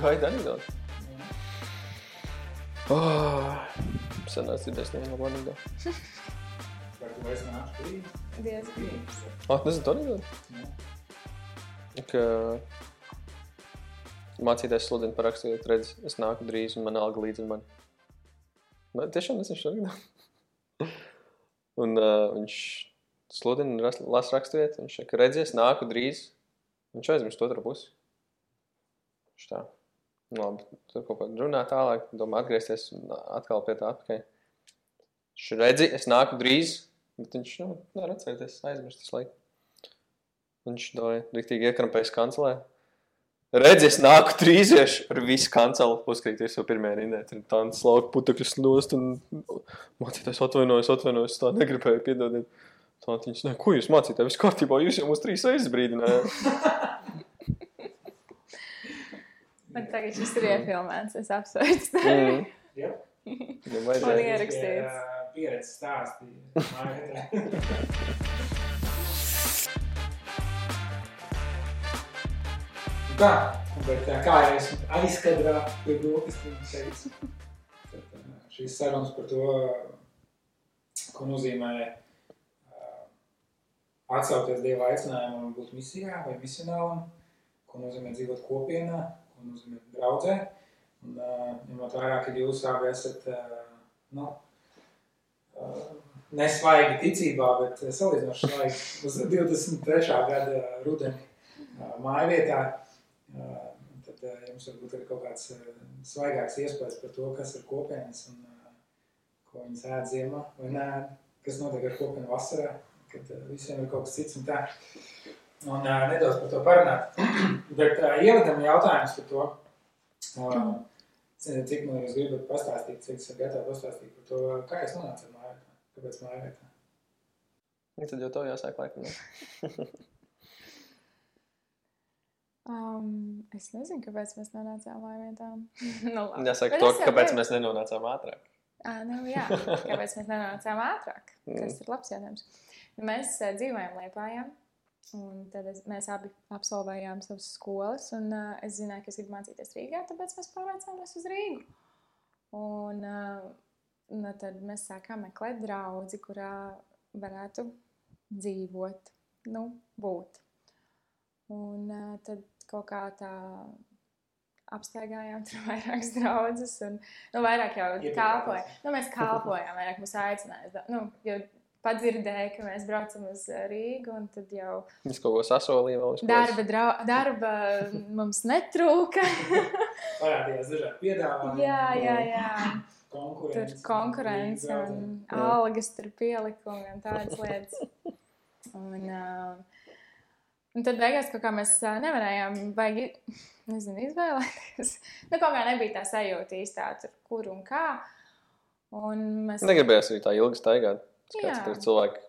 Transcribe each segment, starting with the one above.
pēc anekdotas. Tu gaidi anekdoti? Oh, senās dzirdēs nevienu labu anekdoti. Vai tu vairs nāc brīdi? Diezgan. Ah, nezinu, tu anekdoti? Jā. Ka mācītājs sludina par raksturību, redz, es nāku drīz un man alga līdzi man. Man tiešām nezinu šo anekdoti. un uh, viņš sludina lasa raksturiet, viņš saka, redzies, nāku drīz. Viņš aizmirst otru pusi. Viņš tā. Nu, labi, tur kaut ko runā tālāk, domā atgriezties atkal pie tā atpakaļ. Viņš redzi, es nāku drīz, bet viņš, nu, nevar atcerēties, aizmirst tas laiku. Viņš to rīktīgi iekrampējas kancelē. Redzi, es nāku trīsieši ar visu kancelu uzkrīties jau pirmajā rindē. Tur tā slauka putekļus nost un mācītājs atvainojas, atvainojas, tā negribēju piedodiet. Tā viņš, ne, ko jūs mācītāji, viss kārtībā, jūs jau mūs trīs reizes brīdinājāt. Bet tagad šis ir iefilmēts, es apsveicu. Mm. Jā. Ja Man vajadzēja. ierakstīts. Pieredzes stāstīja. mājvietē. Nu Tā, bet tā kā jau esmu aizkadrā pie brokastiem teicis, tad ā, šīs sarunas par to, ko nozīmē ā, atsaukties Dieva aicinājumam un būt misijā vai misionālam, ko nozīmē dzīvot kopienā, ko nozīmē draudzē. Un, ā, ņemot vērā, ka jūs abi esat ā, nu, ā, nesvaigi ticībā, bet salīdzinoši svaigi uz 23. gada rudeni ā, mājvietā, ā, tad ā, jums varbūt ir kaut kāds ā, svaigāks iespējas par to, kas ir kopienas un ā, ko viņas ēd ziemā vai nē, kas notiek ar kopienu vasarā, kad ā, visiem ir kaut kas cits un tā. Un ā, nedaudz par to parunāt. Bet ā, ievadam jautājums par to, Ziniet, cik man jūs gribat pastāstīt, cik esat gatavi pastāstīt par to, kā jūs nonācat mājvietā, kāpēc mājvietā? Ja Tad jau tev jāsāk laikam. Um, es nezinu, kāpēc mēs nonācām mājvietā. nu, labi. Jāsaka Bet to, es jau kāpēc gribu- mēs nenonācām ātrāk. Ā, nu, jā, kāpēc mēs nenonācām ātrāk? Tas ir labs jautājums. Mēs uh, dzīvojam Lietpājā, un tad es, mēs abi absolvējām savas skolas, un uh, es zināju, ka es gribu mācīties Rīgā, tāpēc mēs pārvācāmies uz Rīgu. Un uh, nu, tad mēs sākām meklēt draugu, kurā varētu dzīvot, nu, būt. Un uh, tad kaut kā tā apsteigājām tur vairākas draudzes, un nu, vairāk jau kalpojām. Nu, mēs kalpojām, vairāk mums aicināja. Nu, jo padzirdēja, ka mēs braucam uz uh, Rīgu, un tad jau Viņš kaut ko sasolīja darba, drau, darba mums netrūka. Parādījās dažādi piedāvājumi, jā, jā, jā. konkurence. Tur konkurence un algas, tur pielikumi un tādas lietas. Un, uh, un tad beigās kaut kā mēs uh, nevarējām baigi, nezinu, izvēlēties. Nu, kaut kā nebija tā sajūta īstā, tur, kur un kā. Un mēs Negribējās arī tā ilgi staigāt. Skats, ka cilvēki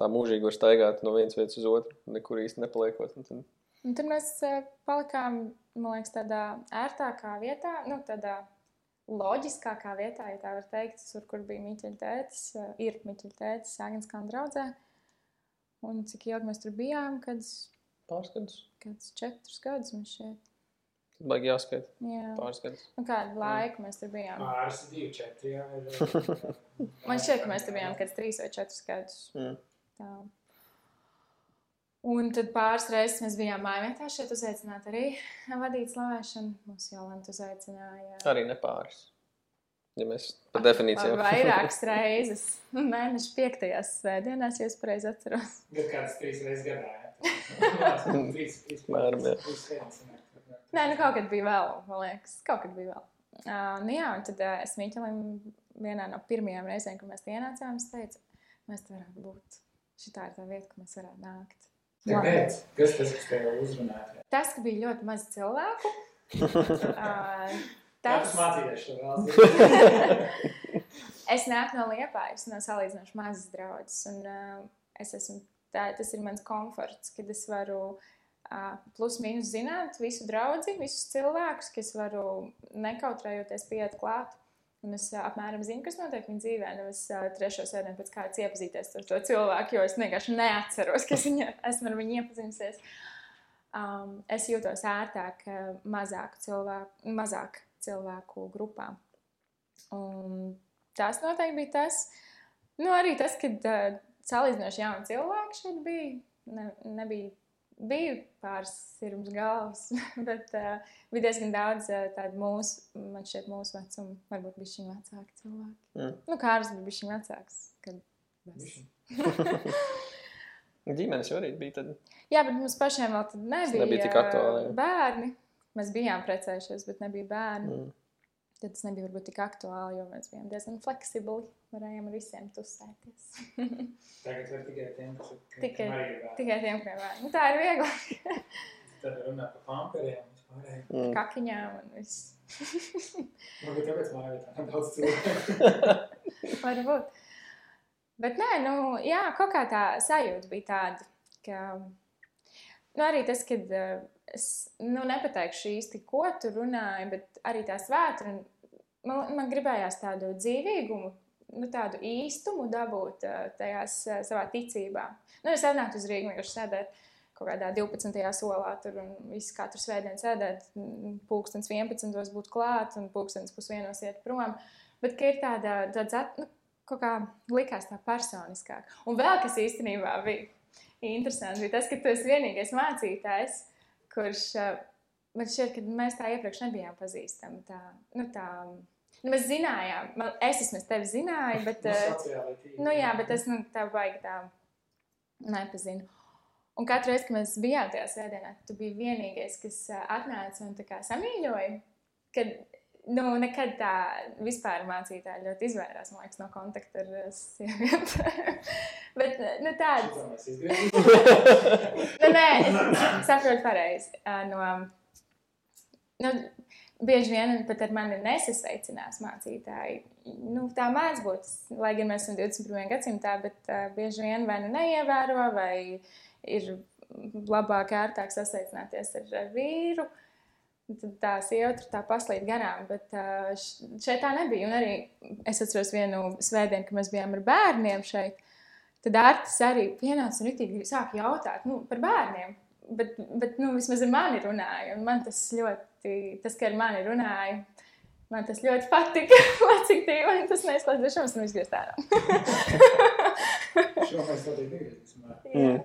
tā mūžīgi var staigāt no vienas vietas uz otru, nekur īsti nepaliekot. Un tad Un tur mēs uh, palikām, man liekas, tādā ērtākā vietā, nu, tādā loģiskākā vietā, ja tā var teikt, tur, kur bija Miķeļa tētis, uh, ir Miķeļa tētis, Sāgenskāna draudzē. Un cik ilgi mēs tur bijām, kad pāris gadus. kāds četrus gadus mums šeit. Baigi jāskaita. Jā, Pāris gadus. nu, kādu laiku mēs tur bijām. Pāris, divi, četri, jā. Ir, Man šķiet, ka mēs tur bijām kāds trīs vai četrus gadus. Mm. Tā. Un tad pāris reizes mēs bijām mājvietā šeit uzaicināt arī vadīt slavēšanu. Mums jau Lanta uzaicināja. Arī ne pāris. Ja mēs par definīcijām. Vairākas reizes. Nu, Mēneša piektajās svētdienās, ja es pareizi atceros. Bet kāds trīs reizes gadā, jā. Trīs, trīs, Mēram, jā. trīs reizes sanāk. Nē, nu kaut kad bija vēl, man liekas. Kaut kad bija vēl. Uh, nu jā, un tad uh, es Miķelim vienā no pirmajām reizēm, kad mēs ienācām, es teicu, mēs te varētu būt. Šitā ir tā vieta, kur mēs varētu nākt. Kāpēc? Kas tas, kas tev uzrunāja? Tas, ka bija ļoti maz cilvēku. Uh, Tas mācīties šo valsts. es nāku no Liepājas, no salīdzinoši mazas draudzes. Un, uh, es esmu, tā, tas ir mans komforts, kad es varu uh, plus mīnus zināt visu draugu, visus cilvēkus, ka es varu nekautrējoties pieiet klāt. Un es apmēram zinu, kas notiek viņa dzīvē. Nevis uh, trešo sēdienu pēc kādas iepazīties ar to cilvēku, jo es vienkārši neatceros, ka es viņu, esmu ar viņu iepazinusies. um, es jūtos ērtāk mazāk cilvēku, mazāk cilvēku grupā. Un tas noteikti bija tas. Nu, arī tas, kad uh, salīdzinoši jauni cilvēki šeit bija. Ne, nebija, bija pāris sirds galvas, bet uh, bija diezgan daudz uh, tādu mūsu, man šķiet, mūsu vecumu, varbūt bija šī vecāki cilvēki. Mm. Nu, Kārs bija šī vecāks. Kad es... Ģimenes jau arī bija tad. Jā, bet mums pašiem vēl tad nebija, nebija tik aktuāli, jā. bērni. Mēs bijām precējušies, bet nebija bērni. Mm. Tad tas nebija varbūt tik aktuāli, jo mēs bijām diezgan fleksibli. Varējām ar visiem tusēties. Tagad var tikai tiem, kas ka- Tikai-. Tikai tiem, kuriem bērni. Nu, tā ir viegli. Tad runā par pamperiem. Mm. Kakiņām un viss. Varbūt tāpēc mājā tā daudz cilvēku. Varbūt. Bet nē, nu, jā, kaut kā tā sajūta bija tāda, ka nu, arī tas, kad uh, es nu, nepateikšu īsti, ko tu runāji, bet arī tā svētra, man, man gribējās tādu dzīvīgumu, nu, tādu īstumu dabūt uh, tajās uh, savā ticībā. Nu, es atnāktu uz Rīgas, vienkārši sēdēt kaut kādā 12. solā, tur un visu katru svētdienu sēdēt, pulkstens 11. būt klāt un pulkstens pusdienos iet prom. Bet ir tāda, tāds, at- nu, kaut kā likās tā personiskāk. Un vēl kas īstenībā bija interesanti, bija tas, ka tu esi vienīgais mācītājs, kurš uh, man šķiet, ka mēs tā iepriekš nebijām pazīstami. Tā, nu, tā, mēs zinājām, man, es vismaz tevi zināju, bet, No sociālai tīkli. nu, jā, bet es nu, tā baigi tā nepazinu. Un katru reizi, kad mēs bijām tajā sēdienā, tu biji vienīgais, kas ā, atnāca un samīļoja. Kad, nu, nekad tā vispār mācītāji ļoti izvairās, liekas, no kontakta ar ā, sievietēm. Bet, nu, tāds, nu, nē, es saprotu pareizi. No, nu, bieži vien pat ar mani nesasveicinās mācītāji. Nu, tā mēdz būt, lai gan mēs esam 21. gadsimtā, bet uh, bieži vien vai nu neievēro, vai ir labāk, ērtāk sasveicināties ar, ar vīru. Tad tā sieva tur tā paslīd garām, bet uh, šeit tā nebija. Un arī es atceros vienu svētdienu, kad mēs bijām ar bērniem šeit. Tad Artis arī pienāca un rītīgi sāka jautāt nu, par bērniem. Bet, bet nu, vismaz ar mani runāja. un Man tas ļoti, tas, ka ar mani runāja, man tas ļoti patika. Lai cik dīvaini tas neizklausās, bet šos mēs izgriezt ārā. Šo mēs tā teikt negribēsim. Mm.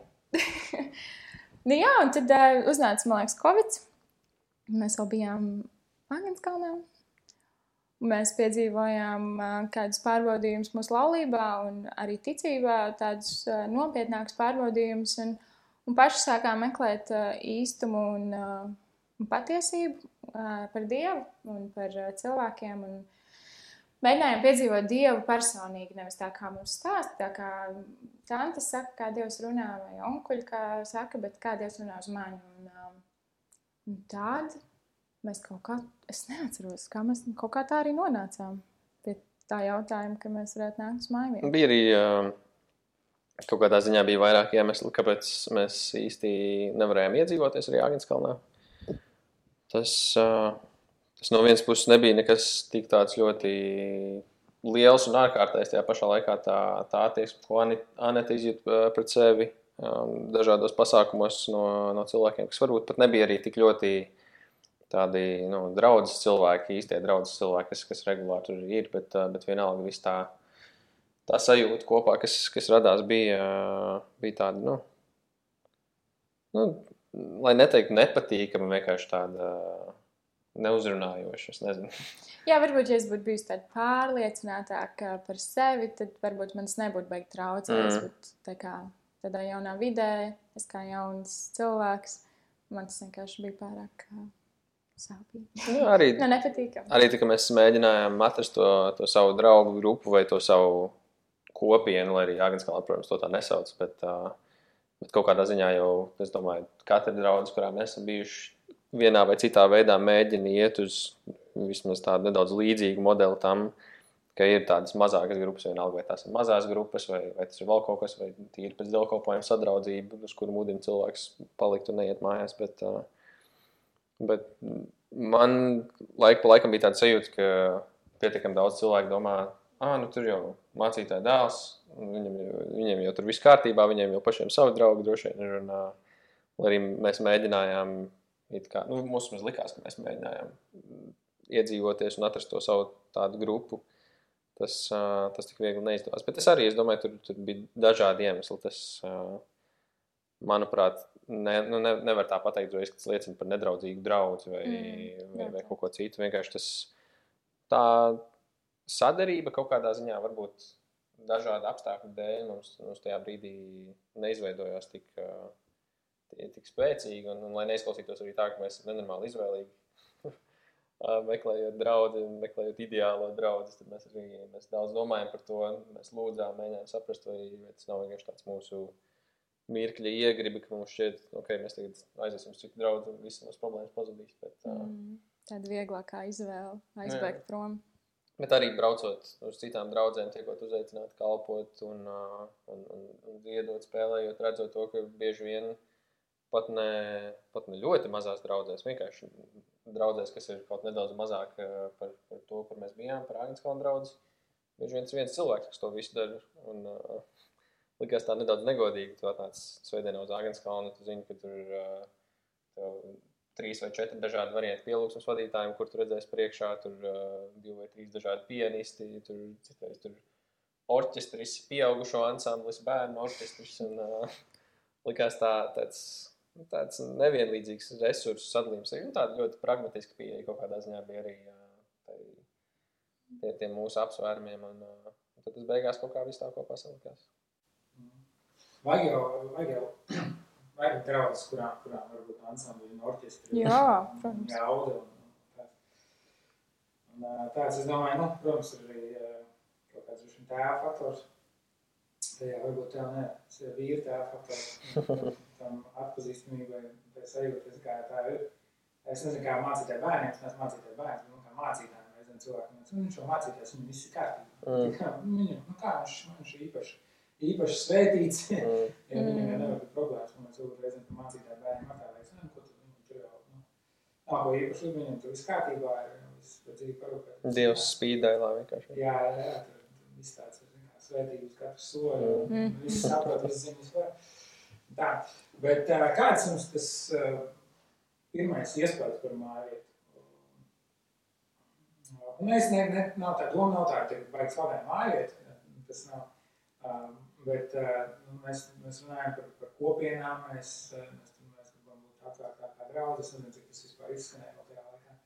nu, jā, un tad uh, uznāca, man liekas, Covid. Mēs vēl bijām. Un Mēs piedzīvojām uh, kādus pārbaudījumus mūsu laulībā un arī ticībā, tādus uh, nopietnākus pārbaudījumus. Un, un paši sākām meklēt uh, īstumu un, uh, un patiesību uh, par Dievu un par cilvēkiem. Un mēģinājām piedzīvot Dievu personīgi, nevis tā kā mums stāsta, tā kā tante saka, kā Dievs runā, vai onkuļi kā saka, bet kā Dievs runā uz mani. Un, un tāda mēs kaut kā, es neatceros, kā mēs kaut kā tā arī nonācām pie tā jautājuma, ka mēs varētu nākt uz mājām. Bija arī uh, kaut kādā ziņā bija vairāk iemeslu, kāpēc mēs īsti nevarējām iedzīvoties arī Agenskalnā. Tas, tas no vienas puses nebija nekas tik tāds ļoti liels un ārkārtējs. Tajā pašā laikā tā, tā attieksme, ko Ani- Anita izjūt uh, pret sevi dažādos pasākumos no, no cilvēkiem, kas varbūt pat nebija arī tik ļoti tādi nu, draugi cilvēki, īstie draugi cilvēki, kas, kas regulāri tur ir, bet, bet vienalga viss tā tā sajūta kopā, kas, kas radās, bija, bija tāda, nu, nu, lai neteiktu nepatīkama, vienkārši tāda neuzrunājoša. Es nezinu. Jā, varbūt, ja es būtu bijusi tāda pārliecinātāka par sevi, tad varbūt man tas nebūtu beigts traucējis. Mm. Tā kā tādā jaunā vidē, es kā jauns cilvēks, man tas vienkārši bija pārāk sāpīgi. Nu, arī, Nu, nepatīkami. arī tā, ka mēs mēģinājām atrast to, to savu draugu grupu vai to savu kopienu, lai arī Agenskalnā, protams, to tā nesauc, bet, uh, bet kaut kādā ziņā jau, es domāju, katra draudzes, kurā mēs esam bijuši, vienā vai citā veidā mēģina iet uz vismaz tādu nedaudz līdzīgu modeli tam, ka ir tādas mazākas grupas, vienalga, vai tās ir mazās grupas, vai, vai tas ir vēl kaut kas, vai tīri pēc dievkalpojuma sadraudzība, uz kuru mudina cilvēks palikt un neiet mājās. Bet, uh, bet man laika pa laikam bija tāda sajūta, ka pietiekami daudz cilvēku domā, ah, nu tur jau mācītāja dēls, un viņam, jau- tur viss kārtībā, viņiem jau pašiem savi draugi droši vien ir. Un, uh, arī mēs mēģinājām, kā, nu, mums likās, ka mēs mēģinājām iedzīvoties un atrast to savu tādu grupu. Tas, uh, tas tik viegli neizdevās. Bet es arī es domāju, tur, tur bija dažādi iemesli. Tas, uh, manuprāt, ne, nu, ne, nevar tā pateikt, ka tas liecina par nedraudzīgu draugu vai, mm, vai, vai kaut ko citu. Vienkārši tas tā sadarbība kaut kādā ziņā varbūt dažādu apstākļu dēļ mums, mums tajā brīdī neizveidojās tik, tik spēcīgi. Un, un lai neizklausītos arī tā, ka mēs esam nenormāli izvēlīgi. meklējot draugu, meklējot ideālo draugu, tad mēs arī mēs daudz domājam par to. Mēs lūdzām, mēģinājām saprast, vai, vai tas nav vienkārši tāds mūsu mirkļa iegribi, ka mums šķiet, ok, mēs tagad aiziesim uz citu draugu un visas mūsu problēmas pazudīs. Bet, mm, tāda vieglākā izvēle aizbēgt prom. Bet arī braucot uz citām draudzēm, tiekot uzaicināti kalpot un, un, un, un dziedot, spēlējot, redzot to, ka bieži vien pat ne, pat ne ļoti mazās draudzēs, vienkārši draudzēs, kas ir kaut nedaudz mazāk par, par to, kur mēs bijām, par Agneskalnu draugu. Bieži vien viens cilvēks, kas to visu dara. Un, uh, likās tā nedaudz negodīgi. Tu atnāc svētdienā uz Agneskalnu, tu zini, ka tur uh, trīs vai četri dažādi varianti pielūgsmes vadītājiem, kur tu redzēsi priekšā, tur uh, divi vai trīs dažādi pianisti, tur citreiz tur orķestris, pieaugušo ansamblis, bērnu orķestris. Un, uh, likās tā, tāds, tāds nevienlīdzīgs resursu sadalījums. Nu, tāda ļoti pragmatiska pieeja kaut kādā ziņā bija arī tai, tie, tie mūsu apsvērumiem. Un, uh, un tad tas beigās kaut kā viss tā kopā salikās. Vajag jau, vajag jau vai nu draudzes, kurām, kurām varbūt ansambļi un orķestri. Jā, protams. Jauda un, un tā. Un, tāds, es domāju, nu, protams, ir arī kaut kāds vien tēva faktors. Tajā varbūt tev ne, tas ir vīra tēva faktors. Tam atpazīstamībai, tai sajūtas, kā tā ir. Es nezinu, kā mācītāji bērniem, es neesmu mācītāji bērniem, bet nu, kā mācītājiem, reizēm cilvēkiem, viņš jau mācīties, viņam viss ir kārtībā. Mm. Viņam, nu, kā viņš, viņš ir īpaši īpaši svētīts. Mm. ja viņam jau nevar būt problēmas, un mēs varbūt reizēm tam mācītāju bērniem attēlēs, nu, ko tad viņam tur jau, nu, nav ko īpaši, viņam tur viss kārtībā ir, viss pēc dzīvi parūpēt. Dievs spīdēlā vienkārši. Jā, jā, jā, tur viss tāds, kā svētības katru soli, mm. viss saprot, viss zina, viss var. Tā, bet kāds mums tas pirmais iespējas par mājvietu? Un es ne, ne, nav tā doma, nav tā, ka vajag slavēt mājvietu, tas nav. Um, Bet nu, mēs, mēs runājam par, par kopienām, mēs, mēs, mēs gribam būt atvērtākā draudz. Es nezinu, cik tas vispār izskanēja vēl tajā laikā.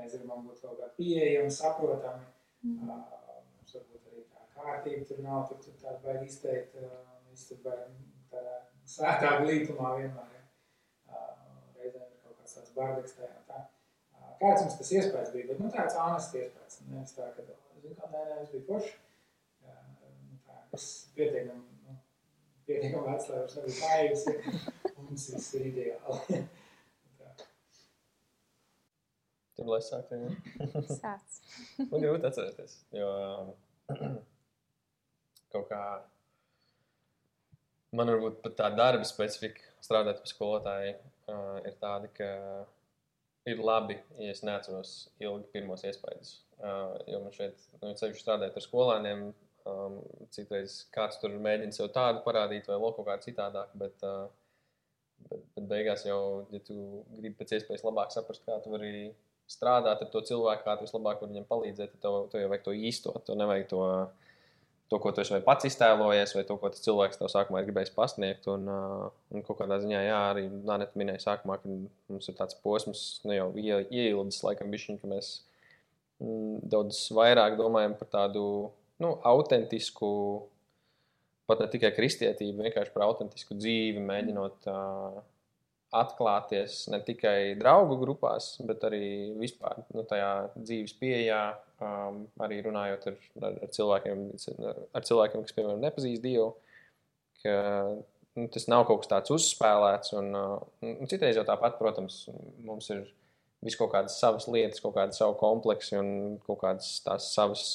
Mēs gribam būt kaut kā pieejami, saprotami. Mm. Uh, mums varbūt arī tā kārtība tur nav, tur, tur tāda baigi izteikt, tur baigi tādā sētā glītumā vienmēr. Ja. Reizēm ir kaut kāds tāds bardeks tajā tā. Kāds mums tas iespējas bija, bet nu tāds ānests iespējas. Nevis tā, ka, zin kā, nē, nē, es biju forši es pietiekami, nu, pietiekami vecs, lai vairs nebūtu naivs, un mums viss ir ideāli. Tur lai sāktu, jā. Sāc. Man grūti atcerēties, jo kaut kā man varbūt pat tā darba specifika strādāt pie skolotāja uh, ir tāda, ka ir labi, ja es neatceros ilgi pirmos iespaidus. Uh, jo man šeit, nu, ceļš strādājot ar skolēniem, Um, citreiz kāds tur mēģina sev tādu parādīt, vai vēl kaut kā citādāk. Bet, uh, bet, bet beigās jau, ja tu gribi pēc iespējas labāk saprast, kā tu vari strādāt ar to cilvēku, kā tu vislabāk vari viņam palīdzēt, tad tev, tev jau vajag to īstot. Tev nevajag to, to, ko tu esi pats iztēlojies, vai to, ko tas cilvēks tev sākumā ir gribējis pasniegt. Un, uh, un kaut kādā ziņā, jā, arī Nānet minēja sākumā, ka mums ir tāds posms, ne jau ieildes, laikam, bišķiņ, ka mēs mm, daudz vairāk domājam par tādu nu, autentisku, pat ne tikai kristietību, vienkārši par autentisku dzīvi, mēģinot uh, atklāties ne tikai draugu grupās, bet arī vispār nu, tajā dzīves pieejā, um, arī runājot ar, ar, ar, cilvēkiem, ar cilvēkiem, kas, piemēram, nepazīst Dievu. Ka, nu, tas nav kaut kas tāds uzspēlēts, un, uh, un citreiz jau tāpat, protams, mums ir vis kaut kādas savas lietas, kaut kāda savu kompleksu un kaut kādas tās savas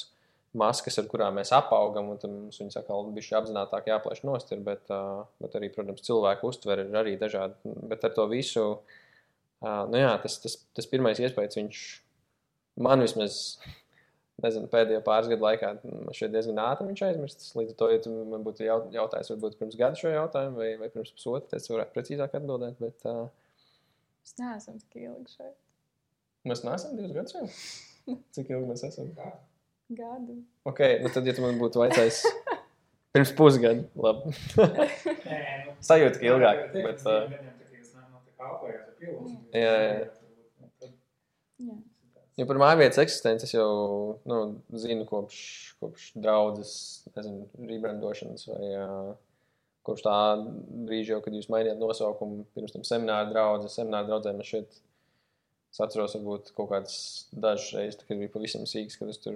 maskas, ar kurām mēs apaugam, un mums viņas atkal bija apzināti jāplēš nost. Ir, bet, bet arī, protams, cilvēku uztvere ir arī dažādi. Bet ar to visu, nu jā, tas, tas, tas pirmais iespējas, viņš man vismaz nezinu, pēdējo pāris gadu laikā šeit diezgan ātri viņš aizmirstas. Līdz ar to, ja tu man būtu jaut, jautājis, varbūt pirms gada šo jautājumu, vai, vai pirms pusotra, tad es varētu precīzāk atbildēt. Bet, uh, Es neesmu tik ilgi šeit. mēs neesam divus gadus jau. Cik ilgi mēs esam? Gadu. Ok, nu tad, ja tu man būtu vaicājis pirms pusgada, labi. Nu, Sajūta, ka ilgāk, bet, uh, kā apējāt ar pilnu. Jā, jā. Jā. Jo par mājvietas eksistenci es jau nu, zinu kopš, kopš draudzes, nezinu, rībrandošanas vai uh, kopš tā brīža, jau, kad jūs mainījāt nosaukumu pirms tam semināra draudzes, semināra draudzē man šeit. Es atceros, varbūt kaut kādas dažas reizes, kad bija pavisam sīgs, kad es tur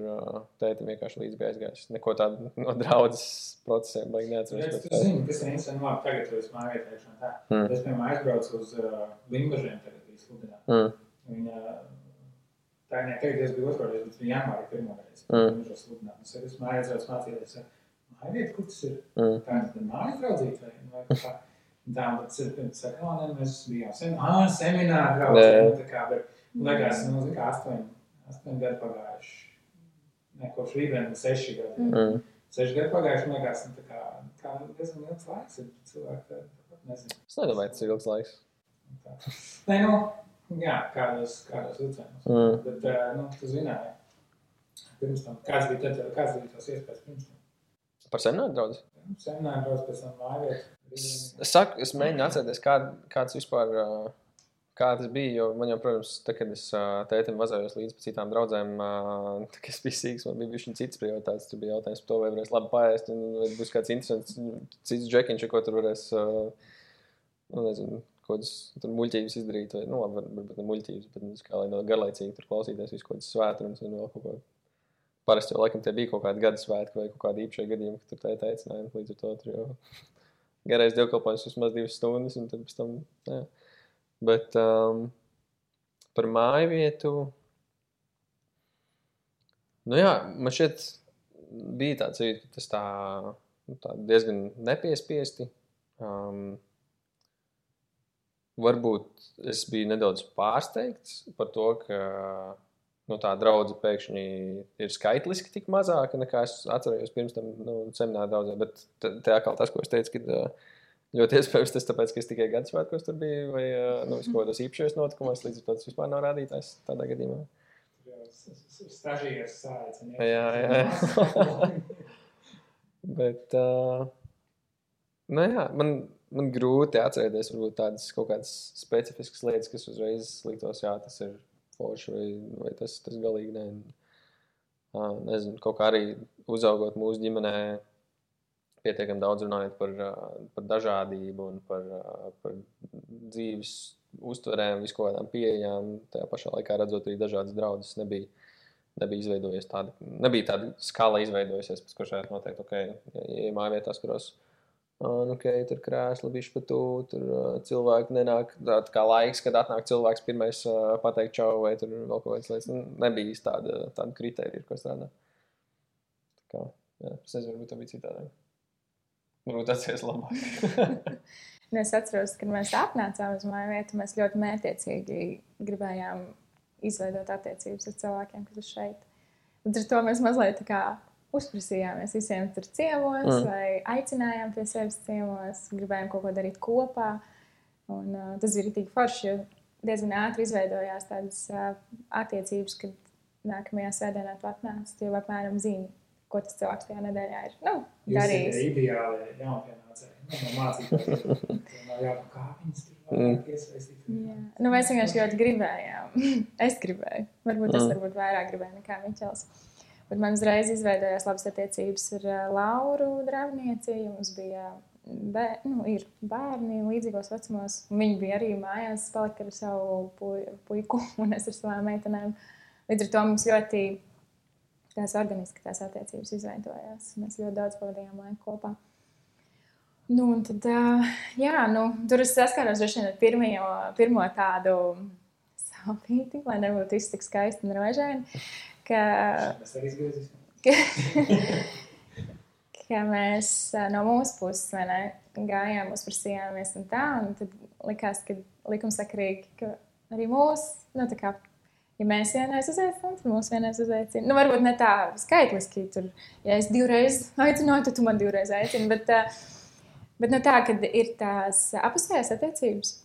tētim vienkārši līdz gājis. Neko tādu no draudzes procesiem baigi neatceros. Es Bet, tu zini, tas ir interesanti. Labi, tagad tu esi mājvietēšana tā. Mm. Es, piemēram, aizbraucu uz uh, Limbažiem, tagad bija sludināt. mm, Viņa, tā ne tagad, es biju otro reizi, bet viņa janvārī pirmo reizi. Mm. Limbažos sludināt. Es arī esmu aizbraucis mācīties. Mājvieta, kur tas ir? mm, Tā ir mājas draudzīt vai, kaut kā. Tā, es saku, oh, ne, mēs bijām sem seminārā tā kā, bet liekas, nu, zin kā astoņi, astoņi gadi pagājuši. Ne, kopš rītdien, seši gadi. Mm. mm. Seši gadi pagājuši, man liekas, nu, tā kā, kā diezgan ilgs laiks ir cilvēki, tāpat nezinu. Es nedomāju, tas ir ilgs laiks. Tā. Nē, nu, jā, kādos, kādos vilcienos. Mm. Bet, eh, nu, tu zināji, pirms tam, kāds bija tad, kāds bija tos iespējas pirms tam? Par semināru draugu. Semināri brauc pēc tam mājviet. Es, es saku, es mēģinu atcerēties, kā, kāds vispār. ā, Kā tas bija, jo man jau, protams, tā, kad es tētim vazājos līdz citām draudzēm, tā, kad es biju sīgs, man bija viņš cits prioritāts. Tur bija jautājums par to, vai varēs labi paēst, un vai būs kāds interesants cits džekiņš, ko tur varēs, nu, nezinu, kādas muļķības izdarīt, vai, nu, labi, var- varbūt ne muļķības, bet, nu, kā lai no garlaicīgi tur klausīties visu kaut kādas svētrunas un vēl kaut ko. Parasti jau laikam tie bija kaut kādi gada svētki vai kaut kādi īpašie gadījumi, kad tur tā aicināja. Līdz ar to tur jau garais dievkalpojums vismaz divas stundas, un tad pēc tam. Jā. Bet um, par māju vietu. Nu jā, man šķiet, bija tāds jūtas, ka tas tā, nu, tā diezgan nepiespiesti. Um, varbūt es biju nedaudz pārsteigts par to, ka nu, tā draudzene pēkšņi ir skaitliski tik mazāka nekā es atcerējos pirms tam nu, semināra draudzē. Bet te atkal tas, ko es teicu, ka ā, ļoti iespējams tas tāpēc, ka es tikai gadu svētkos tur biju, vai nu, kaut kādos īpašos notikumos, līdz ar to tas vispār nav rādītājs tādā gadījumā. Stažieris saicina. Jā, jā. Bet, uh, nu, jā, man, man grūti atcerēties varbūt tādas kaut kādas specifiskas lietas, kas uzreiz liktos, jā, tas ir forši vai, vai tas, tas galīgi nē. Uh, nezinu, kaut kā arī uzaugot mūsu ģimenē, pietiekami daudz runājot par, uh, par dažādību un par, uh, par dzīves uztverēm, visu kaut kādām pieejām. Tajā pašā laikā redzot arī dažādas draudzes, nebija, nebija izveidojies tāda, nebija tāda skala izveidojusies, pēc kuras varētu noteikt, ok, ja, ja mājvietās, kuros uh, nu, okay, tur krēsli bišķi pa tu, tur uh, cilvēki nenāk, tā, kā laiks, kad atnāk cilvēks pirmais uh, pateikt čau, vai tur vēl kaut kādas lietas, nu, nebija tāda, tāda kriterija, ko strādāt. Tā kā, jā, es nezinu, varbūt tā bija citādi. Varbūt atceries labāk. Nu, es atceros, kad mēs apnācām uz māju vietu, mēs ļoti mērķiecīgi gribējām izveidot attiecības ar cilvēkiem, kas ir šeit. Līdz ar to mēs mazliet tā kā uzprasījāmies visiem tur ciemos, Mm. vai aicinājām pie sevis ciemos, gribējām kaut ko darīt kopā. Un, uh, tas bija tik forši, jo diezgan ātri izveidojās tādas uh, attiecības, kad nākamajā svētdienā tu atnāc, tu jau apmēram zini, ko tas cilvēks tajā nedēļā ir nu, Jūs esat darījis. ideāli jaunpienācēji. Nu, no mācītājiem. Nav jāpa, kā viņas tur. Jā. Nu, mēs vienkārši ļoti gribējām. es gribēju. Varbūt es Mm. varbūt vairāk gribēju nekā Miķels. Bet man uzreiz izveidojās labas attiecības ar Lauru Dravnieci. Mums bija bē, nu, ir bērni līdzīgos vecumos. un Viņi bija arī mājās, palika ar savu pu- puiku un es ar savām meitenēm. Līdz ar to mums ļoti tās organiski tās attiecības izveidojās. Mēs ļoti daudz pavadījām laiku kopā. Nu, tad, jā, nu, tur es vien ar pirmio, pirmo tādu sāpīti, lai nebūtu viss tik skaisti un rožaini. Ka, ka, ka mēs no mūsu puses ne, gājām, uzprasījāmies un tā. Un tad likās, ka likumsakarīgi, ka arī mūsu, nu, tā kā Ja mēs vienreiz uzaicinām, tad mūsu vienreiz uzaicina. Nu, varbūt ne tā skaitliski, tur, ja es divreiz aicināju, tad tu man divreiz aicini. Bet, uh, bet nu, tā, kad ir tās apusējās attiecības,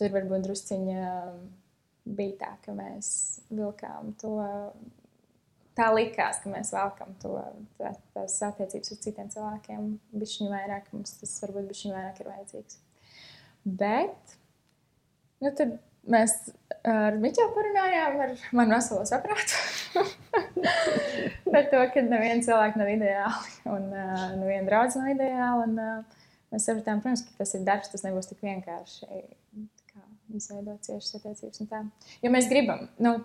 tur varbūt drusciņa bija tā, ka mēs vilkām to. Tā likās, ka mēs velkam to tā, tās attiecības ar citiem cilvēkiem. Bišķiņu vairāk mums tas varbūt bišķiņu vairāk ir vajadzīgs. Bet, nu tad mēs ar Miķelu parunājām ar manu veselo saprātu. Bet to, ka neviena cilvēka nav ideāli un uh, neviena draudzene nav ideāla. Un, uh, mēs sapratām, protams, ka tas ir darbs, tas nebūs tik vienkārši izveidot ciešas attiecības. Jo mēs gribam. Nu,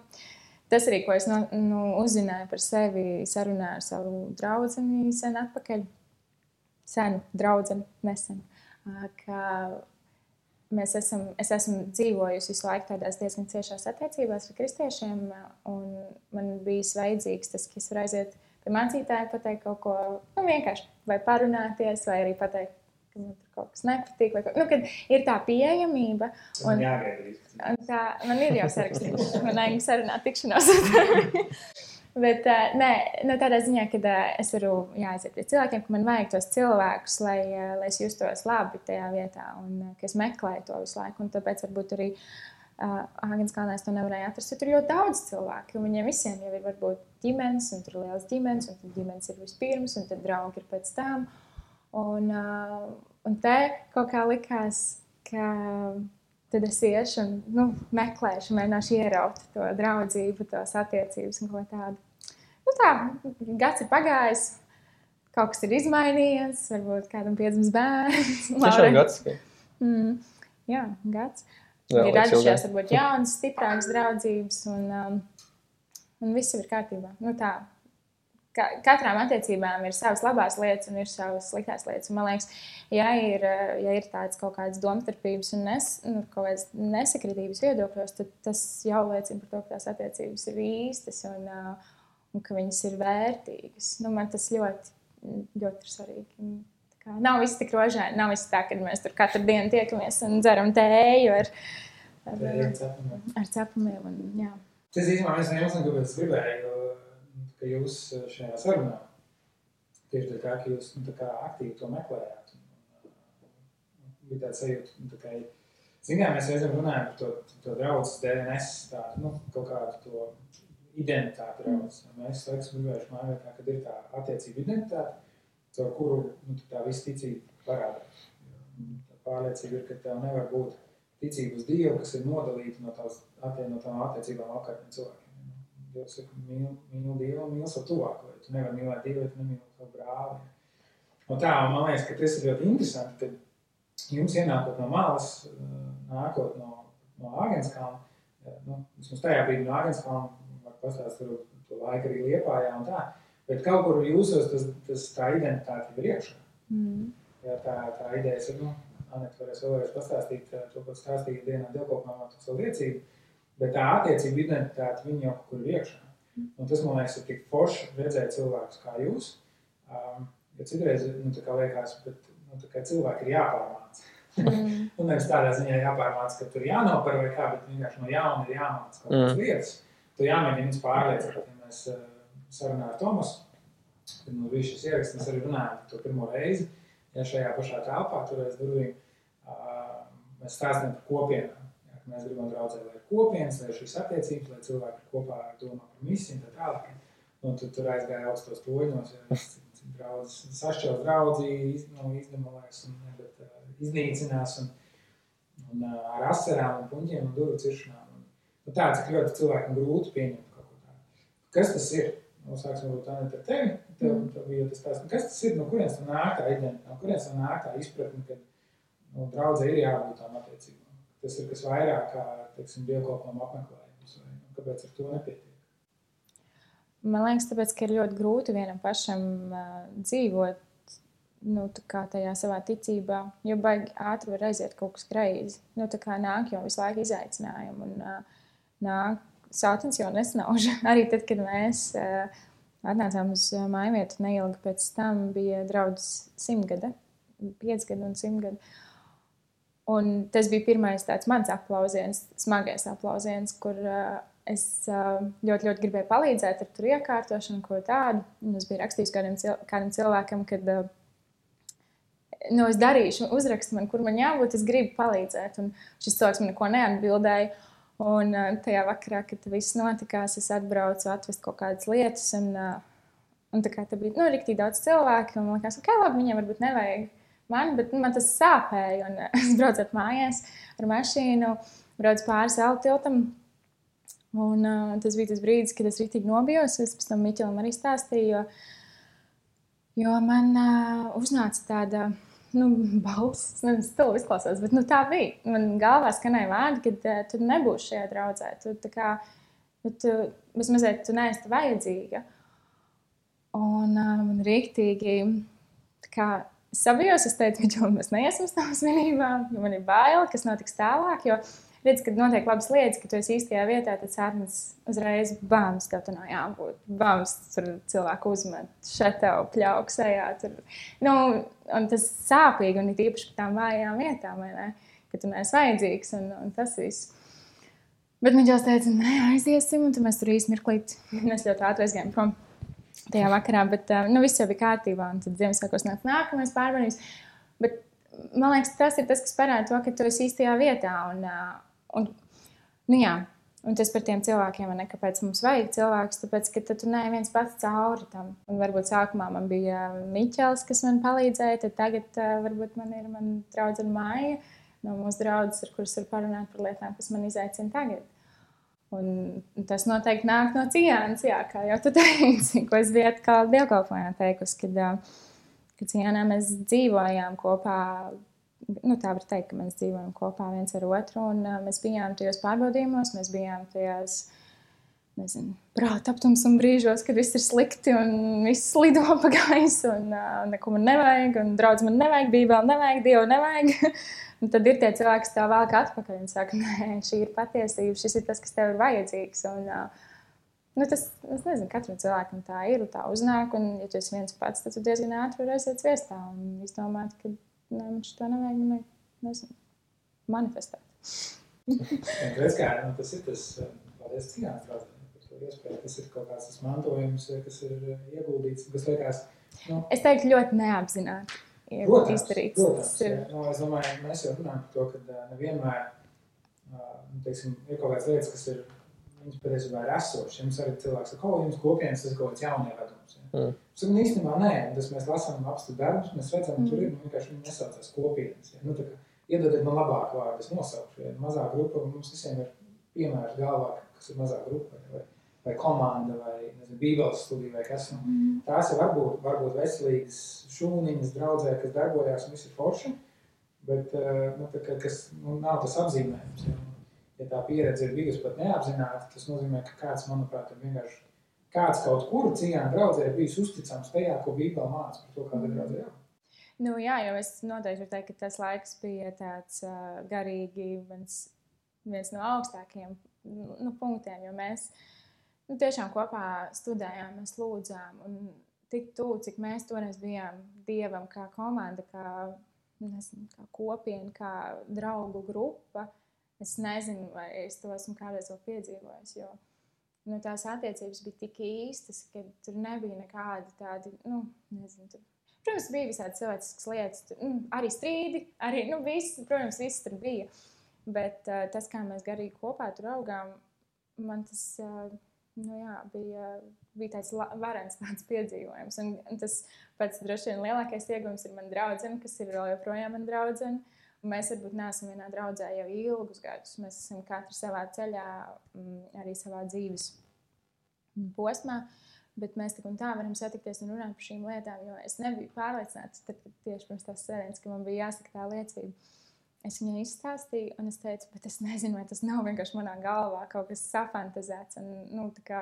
tas arī, ko es no, nu, uzzināju par sevi, sarunā ar savu draugu sen atpakaļ. Senu draugu, nesen. Ka mēs esam, es esmu dzīvojusi visu laiku tādās diezgan ciešās attiecībās ar kristiešiem, un man bija vajadzīgs tas, ka es varu aiziet pie mācītāja, pateikt kaut ko nu, vienkārši, vai parunāties, vai arī pateikt, ka man tur kaut kas nepatīk. Vai, nu, kad ir tā pieejamība, un, un tā, man ir jau sarakstīts, man vajag sarunāt tikšanos. Bet uh, nē, nu, tādā ziņā, ka uh, es varu aiziet pie cilvēkiem, ka man vajag tos cilvēkus, lai, uh, lai es justos labi tajā vietā un uh, ka es meklēju to visu laiku. Un tāpēc varbūt arī uh, Agnēs Kalnēs to nevarēja atrast. Tur ir ļoti daudz cilvēku, un viņiem visiem jau ir varbūt ģimenes, un tur ir liels ģimenes, un tad ģimenes ir vispirms, un tad draugi ir pēc tam. Un, uh, un te kaut kā likās, ka tad es iešu un nu, meklēšu, mēģināšu ieraut to draudzību, tos attiecības un ko tādu. Nu, tā, gads ir pagājis, kaut kas ir izmainījies, varbūt kādam piedzimis bērns. Tiešām gads. Mm, jā, gads. Jā, ir radušās varbūt jaunas, stiprākas draudzības un, um, un viss ir kārtībā. Nu, tā, ka, katram attiecībām ir savas labās lietas un ir savas sliktās lietas. Un, man liekas, ja ir, ja ir tādas kaut kādas domstarpības un nes, nu, nesakritības viedokļos, tad tas jau liecina par to, ka tās attiecības ir īstas un, un ka viņas ir vērtīgas. Nu, man tas ļoti, ļoti ir svarīgi. Kā, nav viss tik rožaini, nav viss tā, ka mēs tur katru dienu tiekamies un dzeram tēju ar, ar, ar cepumiem. Un, jā. Tas īstenībā es nezinu, kāpēc es gribēju ka jūs eh, šajā sarunā tieši tā, ka jūs nu, kā, aktīvi to meklējāt. Un, un, un, bija tāds sajūta, nu, tā kā, zinām, mēs reizēm runājam par to, to draudzes DNS, tādu, nu, kaut kādu to identitāti draudzes. Mēs laikam gribējuši mājā, kad ir tā attiecība identitāte, caur kuru nu, tā visa ticība parādās. Tā pārliecība ir, ka tev nevar būt ticība uz Dievu, kas ir nodalīta no, tās, no tām attiecībām apkārtniem cilvēkiem. Dievs saka, mīl, mīl Dievu mīl savu tuvāko. Tu nevari mīlēt Dievu, tu nemīli savu brāli. Un tā, man liekas, ka tas ir ļoti interesanti, ka jums ienākot no malas, nākot no, no Āgenskalna, nu, vismaz tajā brīdī no Āgenskalna, var pastāstīt to, to laiku arī Liepājā un tā, bet kaut kur jūsos tas, tas tā identitāte ir iekšā. Mm. Jā, tā, tā idejas ir, nu, Aneta varēs vēlreiz pastāstīt to, ko stāstīja dienā dievkopnāmā to savu liecību, Bet tā attiecība identitāte viņa jau kur ir iekšā. Un tas man liekas, ir tik forši redzēt cilvēkus kā jūs. Um, jo citreiz nu, liekas, ka nu, cilvēki ir jāpārmāca. Mm. un nevis tādā ziņā jāpārmāca, ka tur jānopar vai kā, bet vienkārši no jauna ir jāmāca kaut kādas mm. lietas. Tu jāmēģina viņus pārliecināt. Ja mēs uh, sarunājam ar Tomasu, kad mums bija šis ieraksts, mēs arī runājam par to pirmo reizi. Ja šajā pašā telpā, tur aiz durvīm, uh, mēs stāstām par kopienām Mēs gribam draudzēt, lai ir kopienas, lai ir šīs attiecības, lai cilvēki ir kopā domā par misiju un tā tālāk. Un tu tur aizgāja augstos toņos, ja draudz, sašķels draudzī, nu, izdemolēs un bet, uh, iznīcinās un, un uh, ar asarām un puņiem un duru ciršanām. Un, nu, tā, cik ļoti cilvēkam grūti pieņemt kaut ko tādu. Kas tas ir? Nu, sāksim varbūt tā ar tevi. Tev, mm. tev bija tas tās, kas tas ir? No kurienes tā nāk tā identitāte? No kurienes tā nāk tā izpratne, ka nu, draudzē ir jābūt tām attiecībām? Tas ir kas vairāk kā dievkalpojumu apmeklējums. Vai, nu, kāpēc ar to nepietiek? Man liekas, tāpēc, ka ir ļoti grūti vienam pašam uh, dzīvot nu, tajā savā ticībā, jo baigi ātri var aiziet kaut kas greizi. Nu, tā kā nāk jau visu laiku izaicinājumi, un uh, nāk sātins jau nesnauž. Arī tad, kad mēs uh, atnācām uz māju vietu, neilgi pēc tam bija draudzes simtgade, piecgada un simtgada. Un tas bija pirmais tāds mans aplausiens, smagais aplausiens, kur uh, es uh, ļoti, ļoti gribēju palīdzēt ar tur iekārtošanu, ko tādu. Un es biju rakstījis kādam, cil kādam cilvēkam, kad uh, nu, es darīšu, uzrakstu man, kur man jābūt, es gribu palīdzēt. Un šis cilvēks man neko neatbildēja. Un uh, tajā vakarā, kad viss notikās, es atbraucu atvest kaut kādas lietas. Un, uh, un tā kā tā bija nu, rīktīgi daudz cilvēku, un man liekas, ka okay, labi, viņiem varbūt nevajag man, bet man tas sāpēja. Un es braucu mājās ar mašīnu, braucu pāri zelta tiltam. Un, uh, tas bija tas brīdis, kad es rītīgi nobijos. Es pēc tam Miķelam arī stāstīju, jo, jo man uh, uznāca tāda nu, balss, nezinu, stila izklausās, bet nu, tā bija. Man galvā skanēja vārdi, ka uh, tu nebūsi šajā draudzē. Tu, kā, nu, tu, mazliet, tu neesi vajadzīga. Un uh, man rīktīgi, kā sabijos, es teicu, ka mēs neiesim uz tām svinībām, jo man ir bail, kas notiks tālāk. Jo redz, kad notiek labas lietas, ka tu esi īstajā vietā, tad sārns uzreiz bāmas, tev tur nav jābūt. Bāmas tur cilvēku uzmet, šeit tev pļauks ejā. Tur. Nu, un tas sāpīgi un it īpaši par tām vājām vietām, ne? Ka tu neesi vajadzīgs un, un tas viss. Bet viņš teica, nē, aiziesim, un mēs tur īsti mirklīt, mēs ļoti ātri aizgājām prom tajā vakarā, bet nu, viss jau bija kārtībā. Un tad Ziemassvētkos nāca nākamais pārbaudījums. Bet man liekas, tas ir tas, kas parāda to, ka tu esi īstajā vietā. Un, un, nu, jā, un tas par tiem cilvēkiem, ne, kāpēc mums vajag cilvēkus, tāpēc, ka tu neesi viens pats cauri tam. Un varbūt sākumā man bija Miķels, kas man palīdzēja, tad tagad varbūt man ir mana draudzene Māja no mūsu draudzes, ar kuras var parunāt par lietām, kas man izaicina tagad. Un tas noteikti nāk no Cijānas, jā, kā jau tu teici, ko es biju atkal dievkalpojumā teikusi, kad, kad Cijānā mēs dzīvojām kopā. Nu, tā var teikt, ka mēs dzīvojam kopā viens ar otru, un mēs bijām tajos pārbaudījumos, mēs bijām tajās nezinu, prāta aptums un brīžos, kad viss ir slikti un viss lido pa gaisu, un uh, neko man nevajag, un draudz man nevajag, bībeli nevajag, dievu nevajag. Un tad ir tie cilvēki, kas tev velk atpakaļ un saka, nē, šī ir patiesība, šis ir tas, kas tev ir vajadzīgs. Un, nu, tas, es nezinu, katram cilvēkam tā ir, tā uznāk, un, ja tu esi viens pats, tad tu diezgan ātri vari aiziet viestā un izdomāt, ka nē, man šo nevajag, ne, nezinu, manifestēt. Redz, kā, nu, tas ir tas, paldies to iespēju, tas ir kaut kāds mantojums, kas ir ieguldīts, kas liekas, nu. Es teiktu ļoti neapzināti ir protams, izdarīts. Protams, ir... Jā, no, es domāju, mēs jau runājam par to, ka nevienmēr nu, teiksim, ir kaut kādas lietas, kas ir viņas patiesībā ir esošas. Jums arī cilvēks saka, ka jums kopienas tas ir kaut kāds jaunievedums. Ja? Mm. Saku, īstenībā nē, tas mēs lasām apstu darbus, mēs redzam, mm. tur ir nu, vienkārši viņi nesaucās kopienas. Ja? Nu, iedodiet man labāku vārdu, es nosaukšu. Ja? Mazā grupa mums visiem ir piemērs galvā, kas ir mazā grupa. Ja? vai komanda, vai bībeles studija, vai kas. Nu, mm. Tās ir varbūt, varbūt veselīgas šūniņas, draudzē, kas darbojās un viss ir forši, bet eh, nu, tā, kas nu, nav tas apzīmējums. Ja, ja tā pieredze ir bijusi pat neapzināta, tas nozīmē, ka kāds, manuprāt, ir vienkārši kāds kaut kur cīņā draudzē ir bijis uzticams tajā, ko Bībelē māca par to, kāda ir draudzē. Jā. Nu, jā, jo es noteikti teiktu, ka tas laiks bija tāds uh, garīgi viens, viens no augstākajiem nu, punktiem, jo mēs uh, nu, tiešām kopā studējām, mēs lūdzām. Un tik tuvu, cik mēs toreiz bijām dievam, kā komanda, kā, nezinu, kā kopiena, kā draugu grupa. Es nezinu, vai es to esmu kādreiz vēl piedzīvojis. Jo nu, tās attiecības bija tik īstas, ka tur nebija nekādi tādi, nu, nezinu. Tur. Protams, bija visādi cilvēciskas lietas, tur, nu, arī strīdi, arī, nu, viss, protams, viss tur bija. Bet uh, tas, kā mēs garīgi kopā tur augām, man tas. Uh, nu, jā, bija, bija tāds varens tāds piedzīvojums. Un, un tas pats droši vien lielākais iegūms ir man draudzene, kas ir vēl joprojām man draudzene. Mēs varbūt neesam vienā draudzē jau ilgus gadus. Mēs esam katrs savā ceļā, mm, arī savā dzīves posmā. Bet mēs tik un tā varam satikties un runāt par šīm lietām, jo es nebiju pārliecināts, tad, tieši pirms tās sēdes, ka man bija jāsaka tā liecība. Es viņai izstāstīju, un es teicu, bet es nezinu, vai tas nav vienkārši manā galvā kaut kas safantazēts. Un, nu, kā,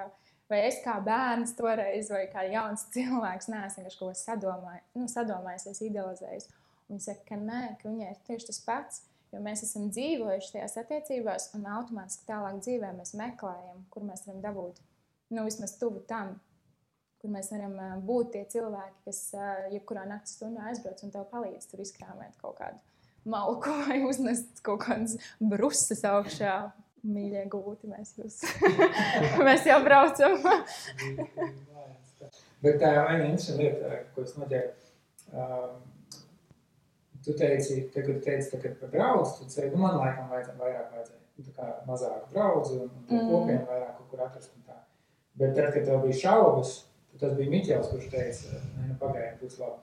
vai es kā bērns toreiz, vai kā jauns cilvēks, neesmu vienkārši kaut ko sadomāju, nu, sadomājis, es idealizēju. Viņa saka, ka nē, ka viņai ir tieši tas pats. Jo mēs esam dzīvojuši tajās attiecībās, un automātiski tālāk dzīvē mēs meklējam, kur mēs varam dabūt nu, vismaz tuvu tam, kur mēs varam būt tie cilvēki, kas jebkurā naktas stundā aizbrauc un tev palīdz tur izkrāmēt kaut kādu malku vai uznest kaut kādas brusas augšā. Mīļie gūti, mēs jūs. mēs jau braucam. Bet tā ir viena interesanta lieta, ko es noteikti. Um, tu teici, te, kad tu teici, tā, kad par draugu, tu teici, nu, man laikam vajadzēja vairāk vajadzēja. Nu, tā kā mazāk draugu un, un mm. kopienu vairāk kaut kur atrast. un tā. Bet tad, kad tev bija šaubas, tad tas bija Miķels, kurš teica, ne, nu, pagaidi, būs labi.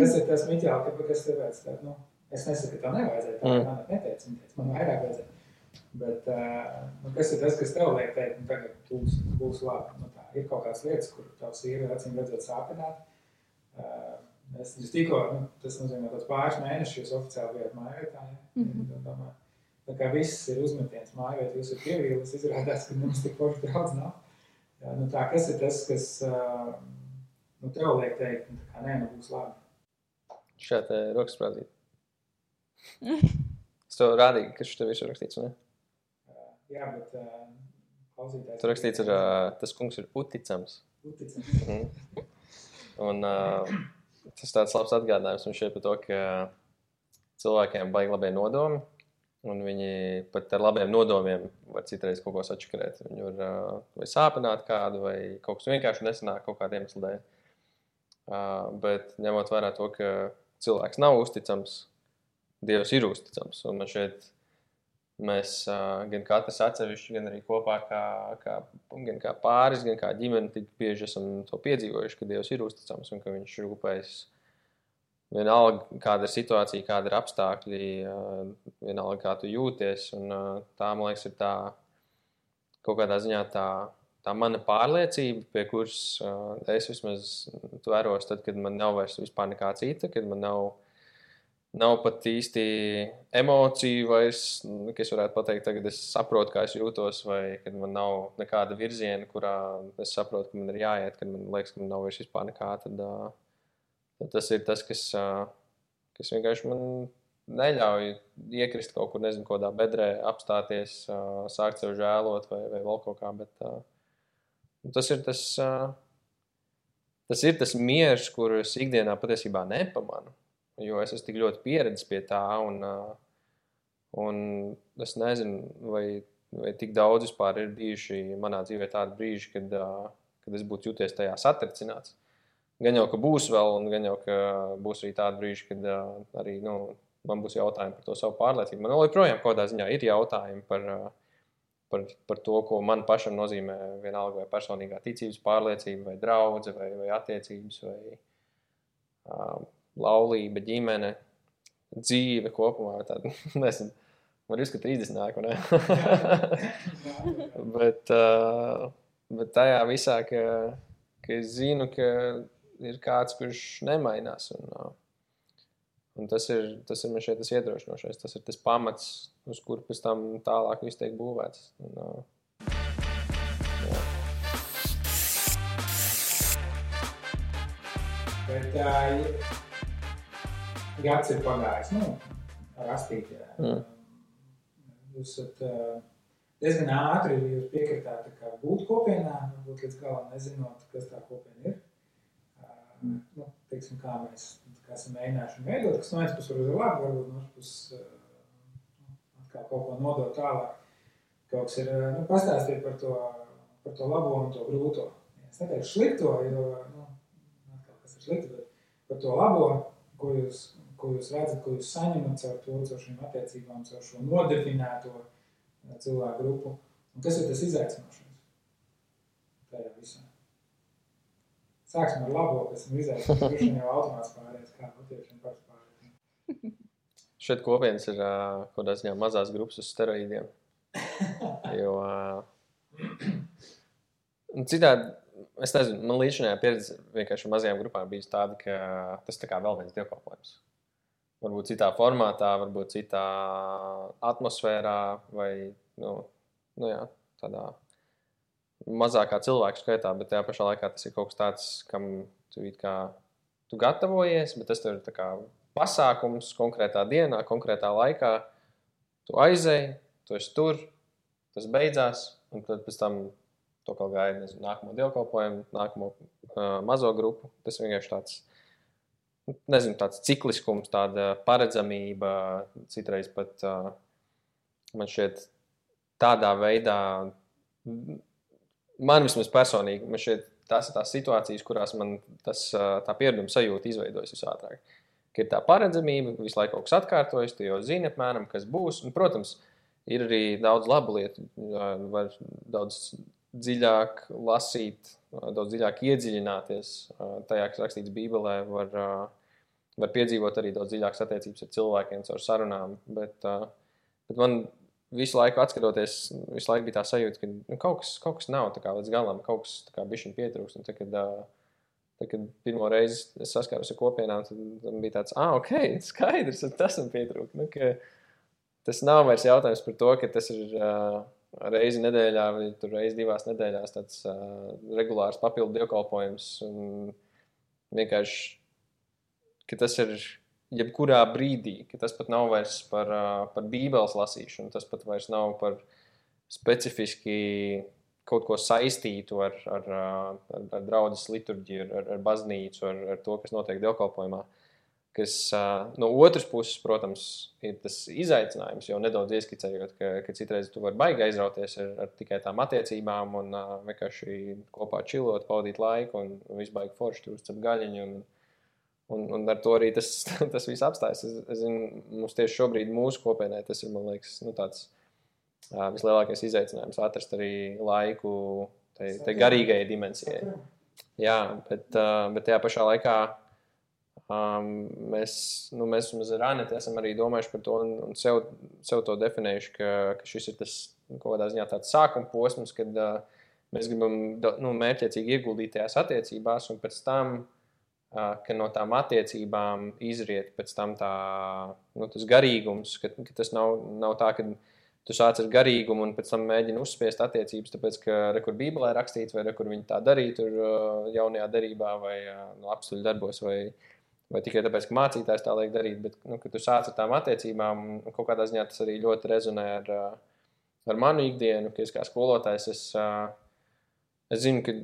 kas ir tas Miķels, kas tev vajadz? Tā, nu, es nesaku, ka tā nevajadzēja, tā mm. man neteica, man vairāk vajadzēja. Bet, uh, nu, kas ir tas, kas tev liek teikt, nu, tagad būs, būs labi? Nu, tā, ir kaut kādas lietas, kur tavs ir acīm redzot sāpināt. Uh, es, es tikko, nu, tas nozīmē, ka pāris mēnešus jūs oficiāli bijat mājvietā. Ja? Mm -hmm. Tā kā viss ir uzmetiens mājvietā, jūs ir pievīlis, izrādās, ka mums tik forši daudz nav. Jā, nu, tā, kas ir tas, kas uh, nu, tev liek teikt, nu, ka nē, nu būs labi? Ir rokas sprādzīt. Es tev rādīju, kas tev ir rakstīts, ne? Jā, bet uh, klausītājs. Tur rakstīts, ir, uh, tas kungs ir uticams. Uticams. Mm. Un uh, tas tāds labs atgādinājums mums šeit par to, ka cilvēkiem baigi labie nodomi. Un viņi pat ar labiem nodomiem var citreiz kaut ko sačakarēt. Viņi var uh, vai sāpināt kādu, vai kaut kas vienkārši nesanāk kaut kādiem iemesliem. Uh, bet ņemot vērā to, ka cilvēks nav uzticams, Dievs ir uzticams. Un man šeit Mēs gan katrs atsevišķi, gan arī kopā, kā, kā, gan kā pāris, gan kā ģimene, tik bieži esam to piedzīvojuši, ka Dievs ir uzticams un ka Viņš rūpējas. Vienalga, kāda ir situācija, kāda ir apstākļi, vienalga, kā tu jūties. Un, tā, man liekas, ir tā kaut kādā ziņā tā, tā mana pārliecība, pie kuras es vismaz tveros, tad, kad man nav vairs vispār nekā cita, kad man nav Nav pat īsti emociju, vairs, nu, kas varētu pateikt, tagad es saprotu, kā es jūtos, vai kad man nav nekāda virziena, kurā es saprotu, ka man ir jāiet, kad man liekas, ka man nav vairs vispār nekā. Tad, tad tas ir tas, kas, kas vienkārši man neļauj iekrist kaut kur, nezinu, kādā bedrē, apstāties, sākt sev žēlot vai, vai vēl kaut kā. Bet tas ir tas, tas ir tas miers, kurus ikdienā patiesībā nepamanu jo es esmu tik ļoti pieredzējis pie tā. Un, un es nezinu, vai, vai tik daudz vispār ir bijuši manā dzīvē tādi brīži, kad, kad es būtu jūties tajā satricināts. Gan jau, ka būs vēl, un gan jau, ka būs arī tādi brīži, kad arī nu, man būs jautājumi par to savu pārliecību. Man joprojām kaut kādā ziņā ir jautājumi par, par, par to, ko man pašam nozīmē vienalga vai personīgā ticības pārliecība, vai draudzene, vai, vai attiecības. Vai, um, laulība, ģimene, dzīve kopumā. Tāda, nezinu, man ir 30 nāk, ne? bet, uh, bet tajā visā, ka, ka es zinu, ka ir kāds, kurš nemainās. Un, uh, un tas ir, tas ir man šeit tas iedrošinošais. Tas ir tas pamats, uz kur pēc tam tālāk viss tiek būvēts. Un, uh, Bet, uh, gads ir pagājis. Nu, rastīt, mm. Jūs esat uh, diezgan ātri piekritāt būt kopienā, varbūt līdz galam nezinot, kas tā kopiena ir. Uh, nu, teiksim, kā mēs kā esam mēģinājuši veidot, kas no vienas puses varbūt ir labi, varbūt no otras puses uh, atkal kaut ko nodot tālāk. Kaut kas ir, nu, pastāstīt par to, par to labo un to grūto. Es neteikšu slikto, jo, nu, kas ir slikti, bet par to labo, ko jūs ko jūs redzat, ko jūs saņemat caur to, caur šīm attiecībām, caur šo nodefinēto eh, cilvēku grupu. Un kas ir tas izaicinošais tajā visā? Sāksim ar labo, kas ir izaicinošais. Kurš jau automāts pārējais, kā latviešiem parasti pārējais. Šeit kopienas ir uh, kaut kādā ziņā mazās grupas uz steroīdiem. jo uh, citādi es nezinu, man līdz šim pieredze vienkārši mazajām grupām bija tāda, ka tas tā kā vēl viens dievkalpojums varbūt citā formātā, varbūt citā atmosfērā, vai nu, nu jā, tādā mazākā cilvēku skaitā, bet tajā pašā laikā tas ir kaut kas tāds, kam tu, kā, tu gatavojies, bet tas ir pasākums konkrētā dienā, konkrētā laikā. Tu aizēji, tu esi tur, tas beidzās, un tad pēc tam to kā gaidi nākamo dievkalpojumu, nākamo uh, mazo grupu. Tas vienkārši tāds nezinu, tāds cikliskums, tāda paredzamība, citreiz pat man šķiet, tādā veidā, man vismaz personīgi, man šeit tās ir tās situācijas, kurās man tas, tā piereduma sajūta izveidojas visātrāk. Ka ir tā paredzamība, visu laiku kaut kas atkārtojas, tu jau zini apmēram, kas būs. Un, protams, ir arī daudz labu lietu, var daudz dziļāk lasīt, daudz dziļāk iedziļināties tajā, kas rakstīts Bībelē, var, var piedzīvot arī daudz dziļākas attiecības ar cilvēkiem caur sarunām. Bet, bet man visu laiku atskatoties, visu laiku bija tā sajūta, ka nu, kaut, kas, kaut kas nav kā, līdz galam, kaut kas bija pietrūkst. Un, tad, kad, tad, kad pirmo reizi saskāros ar kopienām, tad bija tāds, ah, ok, skaidrs, tas man pietrūkst. Nu, tas nav vairs jautājums par to, ka tas ir. Uh, reizi nedēļā vai reizi divās nedēļās tāds uh, regulārs papildu dievkalpojums. Vienkārši, ka tas ir jebkurā brīdī, ka tas pat nav vairs par, par bībeles lasīšanu, tas pat vairs nav par specifiski kaut ko saistītu ar, ar, ar, ar draudzes liturģiju, ar, ar baznīcu, ar, ar to, kas notiek dievkalpojumā. Kas, no otras puses, protams, ir tas izaicinājums, jau nedaudz ieskicējot, ka, ka citreiz tu vari baigi aizrauties ar, ar tikai tām attiecībām un vienkārši kopā čilot, pavadīt laiku un, baigi forši tur uz gaļiņu. Un, Un, un ar to arī tas, tas viss apstājas. Es, es zinu, mums tieši šobrīd, mūsu kopienai, tas ir liekas, nu, tāds uh, vislielākais izaicinājums atrast arī laiku tai, tai garīgajai dimensijai. Jā, bet, uh, bet tajā pašā laikā um, mēs, nu, mēs ar Anētu esam arī domājuši par to un, un sev, sev to definējuši, ka, ka šis ir tas nu, kaut kādā ziņā tāds sākuma posms, kad uh, mēs gribam nu, mērķiecīgi ieguldīt tajās attiecībās un pēc tam ka no tām attiecībām izriet pēc tam tā, nu, tas garīgums, ka, ka tas nav, nav tā, ka tu sāc ar garīgumu un pēc tam mēģini uzspiest attiecības, tāpēc, ka rekur Bībelē rakstīts, vai rekur viņi tā darīja tur jaunajā darībā vai nu, apstuļu darbos, vai, vai tikai tāpēc, ka mācītājs tā liek darīt, bet, nu, ka tu sāc ar tām attiecībām, un kaut kādā ziņā tas arī ļoti rezonē ar, ar manu ikdienu, ka es kā skolotājs, es, es zinu, ka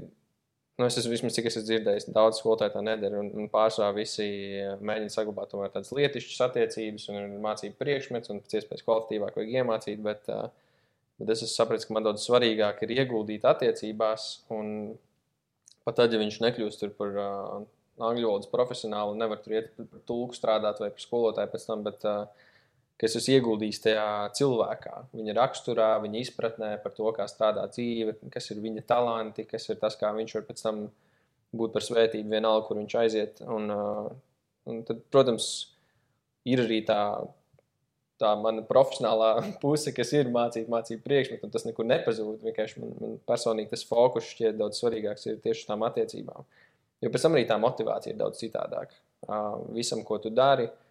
Nu, es esmu vismaz cik es esmu dzirdējis, daudz skolotāju tā nedara. Un, un pārsvarā visi eh, mēģina saglabāt tādas lietišķas attiecības un mācību priekšmets, un pēc iespējas kvalitatīvāk vajag iemācīt. Bet, uh, bet es esmu sapratis, ka man daudz svarīgāk ir ieguldīt attiecībās. Un pat tad, ja viņš nekļūst par uh, angļu valodas profesionālu, nevar tur iet par tulku strādāt vai par skolotāju pēc tam. Bet, uh, ka es esmu ieguldījis tajā cilvēkā, viņa raksturā, viņa izpratnē par to, kā strādā dzīve, kas ir viņa talanti, kas ir tas, kā viņš var pēc tam būt par svētību vienalga, kur viņš aiziet. Un, uh, un tad, protams, ir arī tā, tā mana profesionālā puse, kas ir mācīt, mācīt priekšmetu, un tas nekur nepazūd. Vienkārši man, man personīgi tas fokus šķiet daudz svarīgāks ir tieši tām attiecībām. Jo pēc tam arī tā motivācija ir daudz citādāka. Uh, visam, ko tu dari, uh,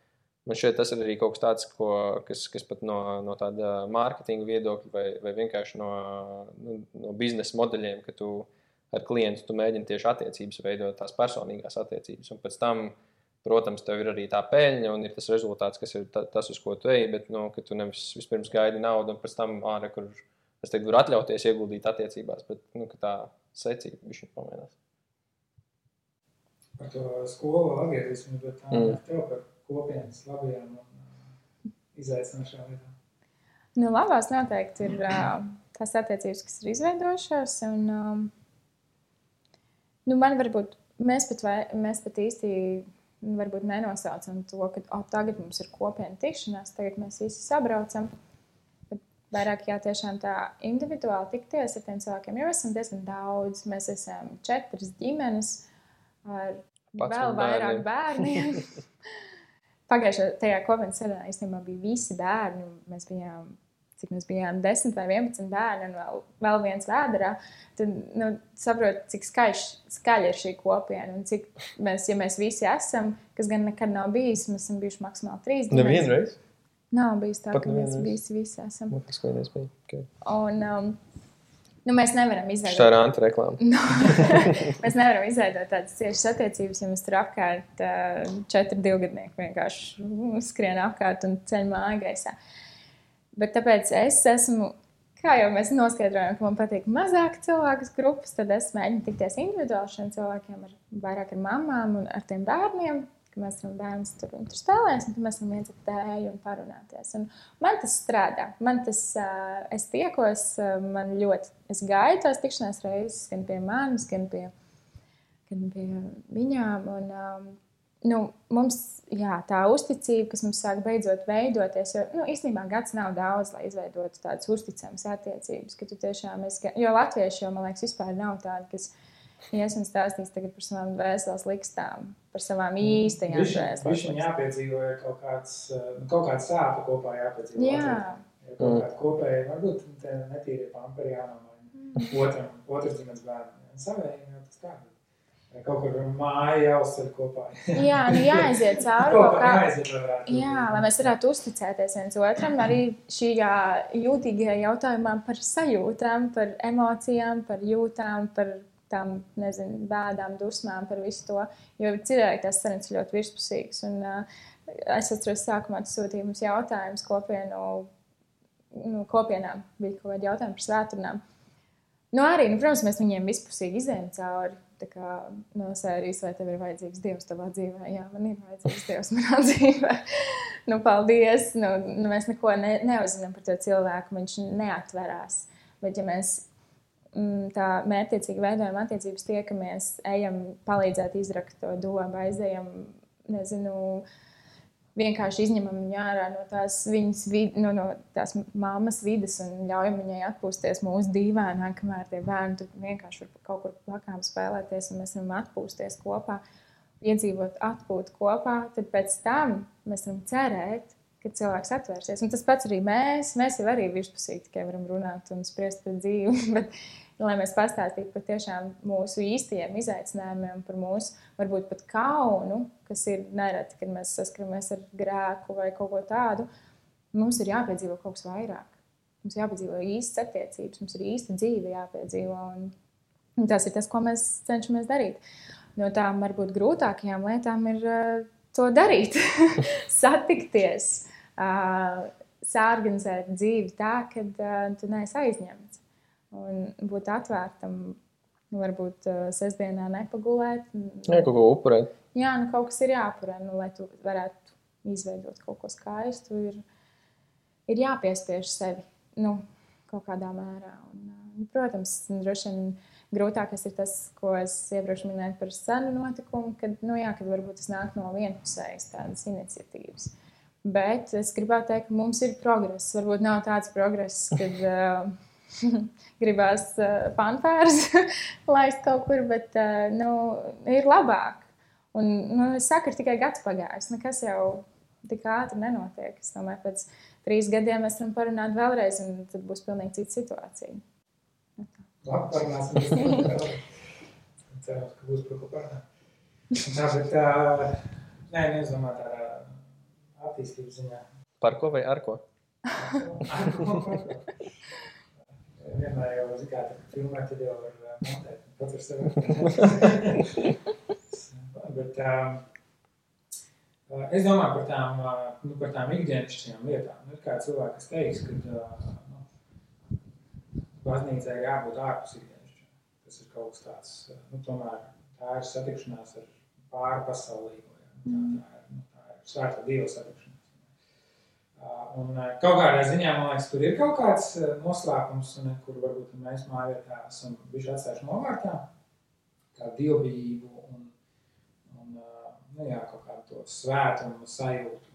Man šķiet, tas ir arī kaut kas tāds, ko, kas, kas pat no, no tāda mārketinga viedokļa vai, vai vienkārši no, nu, no biznesa modeļiem, ka tu ar klientu tu mēģini tieši attiecības veidot, tās personīgās attiecības. Un pēc tam, protams, tev ir arī tā peļņa un ir tas rezultāts, kas ir ta, tas, uz ko tu ej, bet nu, tu nevis vispirms gaidi naudu un pēc tam ārā, kur es teiktu, var atļauties ieguldīt attiecībās, bet nu, tā secība viņš ir pamainās. Par to skolu atgriezīsimies, bet tā mm. tev par kopienas labajām un uh, izaicinošām lietām? Nu, labās noteikti ir uh, tās attiecības, kas ir izveidojušās. Un, um, nu, man varbūt mēs pat, vai, mēs pat īsti varbūt nenosaucam to, ka oh, tagad mums ir kopiena tikšanās, tagad mēs visi sabraucam. Bet vairāk jā, tiešām tā individuāli tikties ar tiem cilvēkiem, jo esam diezgan daudz. Mēs esam četras ģimenes ar Pats vēl vairāk bērniem. Pagājušajā kopienas sēdē īstenībā bija visi bērni. Mēs bijām, cik mēs bijām, 10 vai 11 bērni un vēl, vēl viens vēdā. Tad nu, saprotu, cik skaļš, skaļa ir šī kopiena un cik mēs, ja mēs visi esam, kas gan nekad nav bijis, mēs esam bijuši maksimāli trīs dienas. Nevienreiz? Nav bijis tā, Pat ka mēs visi, visi esam. Tas vienreiz bija. Okay. Un, um, Nu, mēs nevaram izveidot tādu rāmatu reklāmu. nu, mēs nevaram izveidot tādas ciešas attiecības, ja mēs tur apkārt četri divgadnieki vienkārši skrien apkārt un ceļ māju gaisā. Bet tāpēc es esmu, kā jau mēs noskaidrojām, ka man patīk mazāk cilvēku grupas, tad es mēģinu tikties individuāli šiem cilvēkiem, ar, vairāk ar mamām un ar tiem bērniem, ka mēs varam bērns tur, tur spēlēties, un mēs varam iedzert tēju un parunāties. Un man tas strādā. Man tas, uh, es tiekos, uh, man ļoti, es gaidu tās tikšanās reizes, gan pie manis, gan pie, gan pie viņām. Un, um, nu, mums jā, tā uzticība, kas mums sāk beidzot veidoties, jo nu, īstenībā gads nav daudz, lai izveidotu tādas uzticamas attiecības. Tu tiešām esi, jo latvieši jau, man liekas, vispār nav tādi, kas ies un stāstīs par savām dvēseles likstām, par savām mm. īstajām dvēselēm. Viņš viņam jāpiedzīvo kaut kāds, eh, nu, kaut kāds sāpe kopā jāpiedzīvo. Jā. Ja kaut kāda kopēja, varbūt netīri pamperi jānomāja mm. otram, otrs ģimenes bērnam. Savējiem jau tas tā. Kaut kur māja jāuzceļ kopā. jā, nu jāaiziet cauri kaut kā. Jāaiziet varētu. Jā, lai mēs varētu uzticēties viens otram, arī šajā jūtīgajā jautājumā par sajūtām, par emocijām, par jūtām, par tām, nezinu, bēdām, dusmām, par visu to. Jo cilvēki tās sarunas ļoti virspusīgas. Un, uh, es atceros, sākumā tas sūtīja mums jautājumus kopienu, nu, kopienām. Bija kaut kādi jautājumi par svētdienām. Nu, arī, nu, protams, mēs viņiem vispusīgi izējām cauri. Kā, no sērijas, vai tev ir vajadzīgs Dievs savā dzīvē? Jā, man ir vajadzīgs Dievs manā dzīvē. nu, paldies. Nu, nu, mēs neko ne, neuzzinām par to cilvēku. Viņš neatverās. Bet, ja mēs tā mērķiecīgi veidojam attiecības, tiekamies, ejam palīdzēt izrakt to domu, aizejam, nezinu, vienkārši izņemam viņu ārā no tās viņas vid, no, no tās mammas vidas un ļaujam viņai atpūsties mūsu dīvainā, kamēr tie bērni tur vienkārši var kaut kur plakām spēlēties un mēs varam atpūsties kopā, iedzīvot atpūtu kopā, tad pēc tam mēs varam cerēt, ka cilvēks atvērsies. Un tas pats arī mēs, mēs jau arī virspusīgi tikai varam runāt un spriest par dzīvi, bet lai mēs pastāstītu par tiešām mūsu īstajiem izaicinājumiem, par mūsu varbūt pat kaunu, kas ir nereti, kad mēs saskaramies ar grēku vai kaut ko tādu. Mums ir jāpiedzīvo kaut kas vairāk. Mums ir jāpiedzīvo īstas attiecības, mums ir īsta dzīve jāpiedzīvo. Un, un tas ir tas, ko mēs cenšamies darīt. No tām varbūt grūtākajām lietām ir uh, to darīt, satikties, sārganizēt dzīvi tā, ka tu neesi aizņemts un būt atvērtam. Varbūt sestdienā nepagulēt. Jā, kaut ko upurēt. Jā, nu kaut kas ir jāupurē, nu, lai tu varētu izveidot kaut ko skaistu. Ir, ir jāpiespiež sevi nu, kaut kādā mērā. Un, uh, protams, droši vien grūtākais ir tas, ko es iepriekš minēju par senu notikumu, kad, nu, jā, kad varbūt tas nāk no vienpusējas tādas iniciatīvas. Bet es gribētu teikt, ka mums ir progress. Varbūt nav tāds progress, kad. Uh, gribās uh, fanfāras laist kaut kur, bet uh, nu, ir labāk. Un, nu, es saku, ir tikai gads pagājis. Nekas jau tik ātri nenotiek. Es domāju, pēc trīs gadiem mēs varam parunāt vēlreiz, un tad būs pilnīgi cita situācija. Labi, parunāsim. Cerams, ka būs par ko parunāt. Tā, bet, uh, nē, nezinu, tādā attīstības ziņā. Par ko vai ar ko? Ar ko? vienmēr jau zina, kā tā filmē, tad jau var montēt. Pats ar sevi. Bet um, es domāju par tām, nu, par tām ikdienišķajām lietām. Nu, ir kā cilvēki, kas teiks, ka uh, nu, baznīcai jābūt ārpus ikdienišķiem. Tas ir kaut kas tāds, nu, tomēr tā ir satikšanās ar pārpasaulīgo. Ja? Tā, tā ir, nu, tā ir svēta Dieva satikšanās. Un kaut kādā ziņā man liekas, tur ir kaut kāds noslēpums, kur varbūt mēs mājvietā esam bijuši atstājuši novārtā, kā dievbijību un, un nu, jā, kaut kādu to svētumu sajūtu.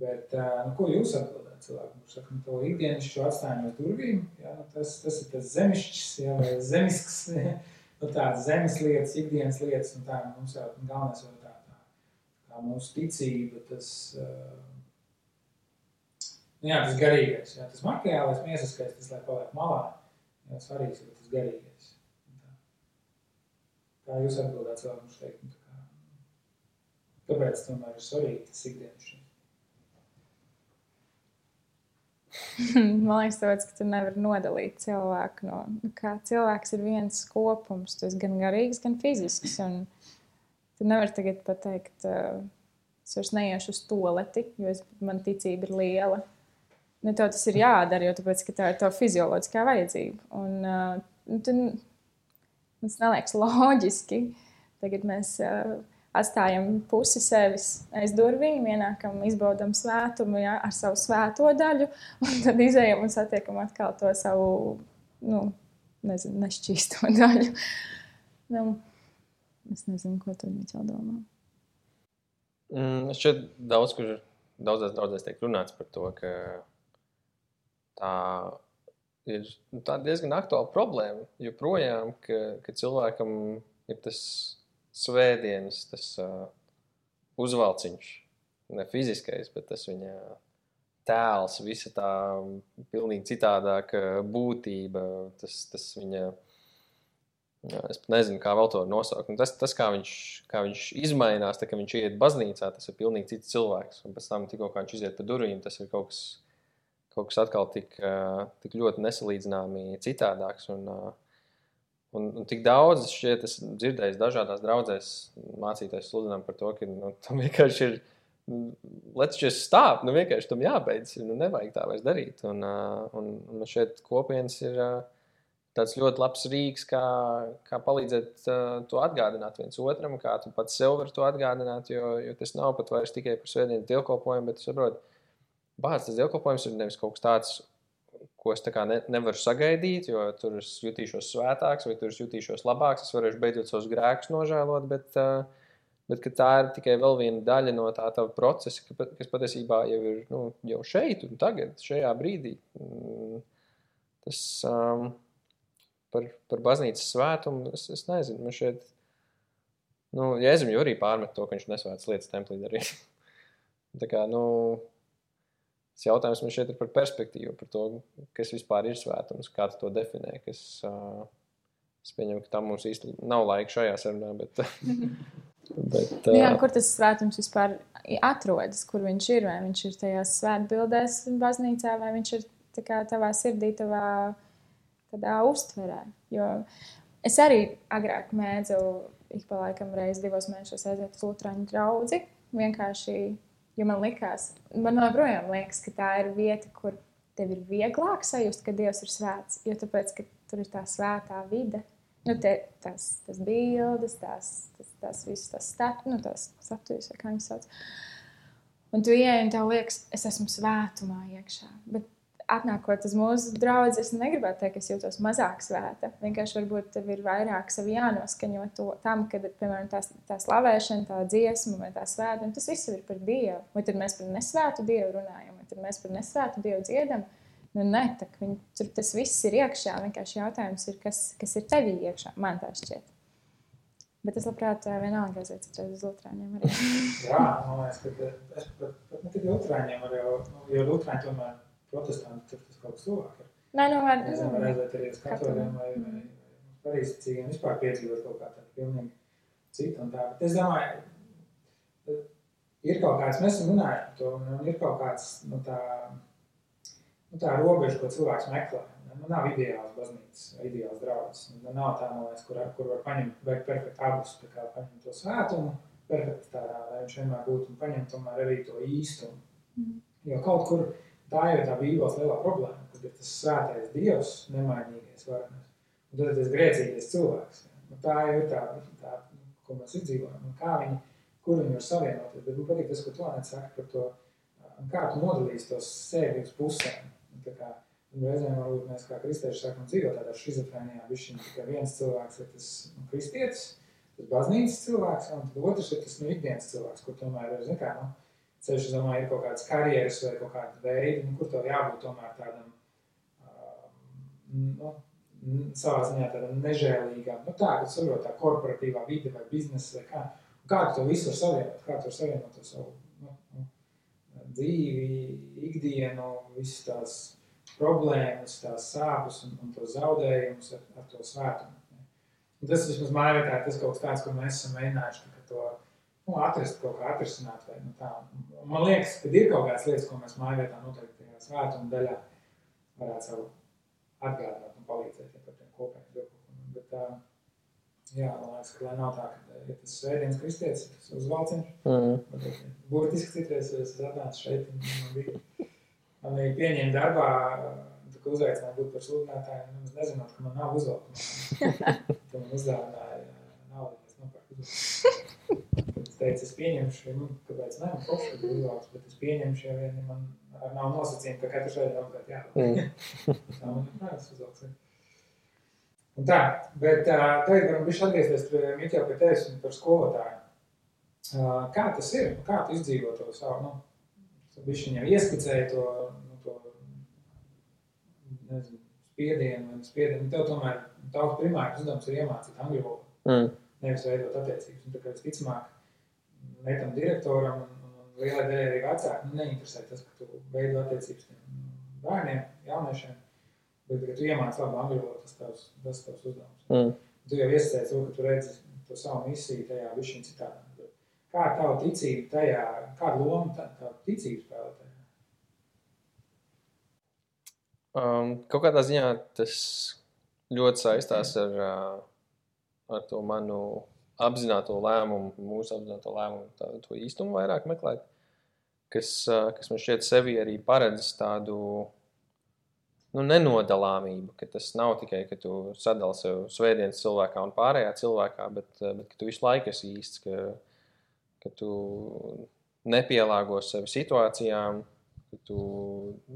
Bet, nu, ko jūs atbildēt cilvēkam, kurš saka, nu, to ikdienišķo atstājam aiz durvīm, jā, nu, tas, tas ir tas zemišķis, jā, vai zemisks, nu, tādas zemes lietas, ikdienas lietas, un tā mums jau galvenais jau tā, tā, tā mūsu ticība, tas, uh, Nu, jā, tas garīgais, jā, tas materiālais, miesiskais, tas lai paliek malā. Jā, svarīgs ir tas garīgais. Kā jūs atbildāt cilvēkam uz teikumu? Kā, kāpēc tomēr ir svarīgi tas ikdienas šeit? Man liekas, tāpēc, ka tu nevari nodalīt cilvēku no nu, kā cilvēks ir viens kopums. Tas gan garīgs, gan fizisks. Un tu nevari tagad pateikt, es vairs neiešu uz toleti, jo es, man ticība ir liela nu, tev tas ir jādara, jo tāpēc, tā ir tā fizioloģiskā vajadzība. Un, uh, tu, tas neliekas loģiski. Tagad mēs atstājam pusi sevis aiz durvīm, ienākam, izbaudam svētumu ja, ar savu svēto daļu, un tad izējām un satiekam atkal to savu, nu, nezinu, nešķīsto daļu. Nu, es nezinu, ko tu vēl domā. Mm, šķiet, daudz, kur daudzās draudzēs tiek runāts par to, ka tā ir nu, tā diezgan aktuāla problēma. Joprojām, ka, ka cilvēkam ir tas svētdienas, tas uh, uzvalciņš, ne fiziskais, bet tas viņa tēls, visa tā pilnīgi citādāka būtība, tas, tas viņa. Es nezinu, kā vēl to nosaukt. Un tas, tas kā, viņš, kā viņš izmainās, tad, kad viņš iet baznīcā, tas ir pilnīgi cits cilvēks. Un pēc tam, tikko viņš iziet pa durvīm, tas ir kaut kas, kaut kas atkal tik, tik ļoti nesalīdzināmi citādāks. Un, Un, un tik daudz šeit es dzirdēju, dažādās draudzēs mācīties sludinām par to, ka nu, tam vienkārši ir. Let's just stop. Nu, vienkārši tam jābeidz. Nu, nevajag tā vairs darīt. Un, un, un šeit kopienas ir tāds ļoti labs rīks, kā, kā palīdzēt to atgādināt viens otram, kā tu pats sev vari to atgādināt. Jo, jo tas nav pat vairs tikai par svētdienas dievkalpojumu, bet tu saproti, bāzes tas dievkalpojums ir nevis kaut kas tāds ko es ne, nevaru sagaidīt, jo tur es jutīšos svētāks vai tur es jutīšos labāks. Es varēšu beidzot savus grēkus nožēlot, bet, bet tā ir tikai vēl viena daļa no tā tava procesa, kas patiesībā jau ir nu, jau šeit un tagad, šajā brīdī. Mm, tas um, par, par baznīcas svētumu es, es nezinu. Man šeit, nu, Jēzum jau arī pārmet to, ka viņš nesvētas lietas templī darīt. tā kā, nu, Tas jautājums man šeit ir par perspektīvu, par to, kas vispār ir svētums, kā tu to definē. Kas, uh, es pieņemu, ka tam mums īsti nav laika šajā sarunā. Bet, bet, uh, Jā, kur tas svētums vispār atrodas, kur viņš ir? Vai viņš ir tajās svētbildēs baznīcā, vai viņš ir kā, tavā sirdī, tavā tādā uztverē? Jo es arī agrāk mēdzu ik pa laikam reizi divos mēnešos aiziet uz Lutāņu draugu. Vienkārši Jo man likās, man joprojām liekas, ka tā ir vieta, kur tev ir vieglāk sajust, ka Dievs ir svēts. Jo tāpēc, ka tur ir tā svētā vide, nu, te, tās, tās bildes, tās, tās, tās visas tās statujas, nu, tās statujas, kā viņas sauc. Un tu ieej un tev liekas, es esmu svētumā iekšā. Bet atnākot uz mūsu draugu, es negribētu teikt, ka es jūtos mazāk svēta. Vienkārši varbūt tev ir vairāk sevi jānoskaņo to, tam, kad, piemēram, tā, tā slavēšana, tā dziesma vai tā svētdiena, tas viss ir par Dievu. Vai tad mēs par nesvētu Dievu runājam, vai tad mēs par nesvētu Dievu dziedam? Nu, nē, viņi, tur tas viss ir iekšā. Vienkārši jautājums ir, kas, kas ir tevī iekšā. Man tā šķiet. Bet es labprāt, vienalga aiziet citreiz uz Lutāņiem. Jā, man liekas, ka es pat, pat ne tikai Lutāņiem, jo, jo Lutāņi tomēr protestanti, tur tas kaut kas tuvāk ir. Nē, nu, es nezinu, aiziet arī uz katoļiem vai, vai parīzcīgiem vispār piedzīvot kaut kā tādu pilnīgi citu un tā. Bet es domāju, ir kaut kāds, mēs esam runājuši par to, un ir kaut kāds, nu, tā, nu, tā robeža, ko cilvēks meklē. Nu, nav ideāls baznīcas, ideāls draugs. Nu, nav tā, no es, kur, kur var paņemt perfektu abus, tā kā paņemt to svētumu, perfekti tādā, lai viņš vienmēr būtu un paņemt tomēr arī to īstumu. Mm. Jo kaut kur, Tā jau ir tā Bībeles lielā problēma, kad ir tas svētais Dievs, nemainīgais varenais, un tad ir tas grēcīgais cilvēks. Nu, tā jau ir tā, tā, ko mēs izdzīvojam, un kā viņi, kur viņi var savienoties. Bet man patīk tas, ko tu Anēt saka par to, kā tu nodalīsi tos sevi uz pusēm. Tā kā, reizēm varbūt mēs kā kristieši sākam dzīvot tādā šizofrēnijā, bišķiņ, ka viens cilvēks ir tas nu, kristietis, tas baznīcas cilvēks, un tad otrs ir tas nu, ikdienas cilvēks, kur tomēr ir, zin kā, nu, ceļš, es domāju, ir kaut kādas karjeras vai kaut kāda veida, nu, kur tev jābūt tomēr tādam, nu, savā ziņā tādam nežēlīgam, nu tā, kad saprot tā korporatīvā vide vai biznesa vai kā, kā tu to visu var savienot, kā tu var savienot to savu nu, nu, dzīvi, ikdienu, visas tās problēmas, tās sāpes un, un tos zaudējumus ar, ar to svētumu. Un tas vismaz mājvietā ir tas kaut kas tāds, ko mēs esam mēģinājuši to nu, atrast kaut kā atrisināt. Vai, nu, tā. Man liekas, ka ir kaut kādas lietas, ko mēs mājvietā noteikti tajā svētuma daļā varētu savu atgādināt un palīdzēt ja par tiem kopējiem dokumentiem. Bet, uh, jā, man liekas, ka lai nav tā, ka ja tas svētdienas kristietis, tas uzvalciņš, mm. būtiski citreiz es atnācu šeit un man bija, man bija pieņēma darbā, tā kā uzaicināja būt par sludinātāju, un es nezinot, ka man nav uzvalkuma. Tad man uzdāvināja naudu, es nopērku uzvalkumu. Teicu, es pieņemšu, man, kāpēc man forši ir izvēles, bet es pieņemšu, ja vien man nav nosacījumi, ka katrs veidā apkārt jā. Mm. tā man ir prātas uzvalks. Un tā, bet tagad varam bišķi atgriezties Mitjā pie tevis un par skolotāju. Kā tas ir? Kā tu izdzīvo to savu, nu, tu bišķi viņam ieskicēji to, nu, to, nezinu, spiedienu vai spiedienu. Tev tomēr tavs primārs uzdevums ir iemācīt angļu valodu. Mm. Nevis veidot attiecības. Un tā kā visticamāk, ne tam direktoram un, un lielai daļai arī vecākiem nu, neinteresē tas, ka tu veido attiecības tiem bērniem, jauniešiem. Bet, kad tu iemācies labu angļu valodu, tas tavs, tas tavs uzdevums. Mm. Tu jau iesaistīji to, ka tu redzi to savu misiju tajā višķiņā citādi. Kā tava ticība tajā, kādu lomu tā, tā ticība spēlē tajā? Um, kaut kādā ziņā tas ļoti saistās ar, ar to manu apzināto lēmumu, mūsu apzināto lēmumu, tā, to īstumu vairāk meklēt, kas, kas man šķiet sevi arī paredz tādu nu, nenodalāmību, ka tas nav tikai, ka tu sadali sev svētdienas cilvēkā un pārējā cilvēkā, bet, bet ka tu visu laiku esi īsts, ka, ka tu nepielāgos sevi situācijām. Tu,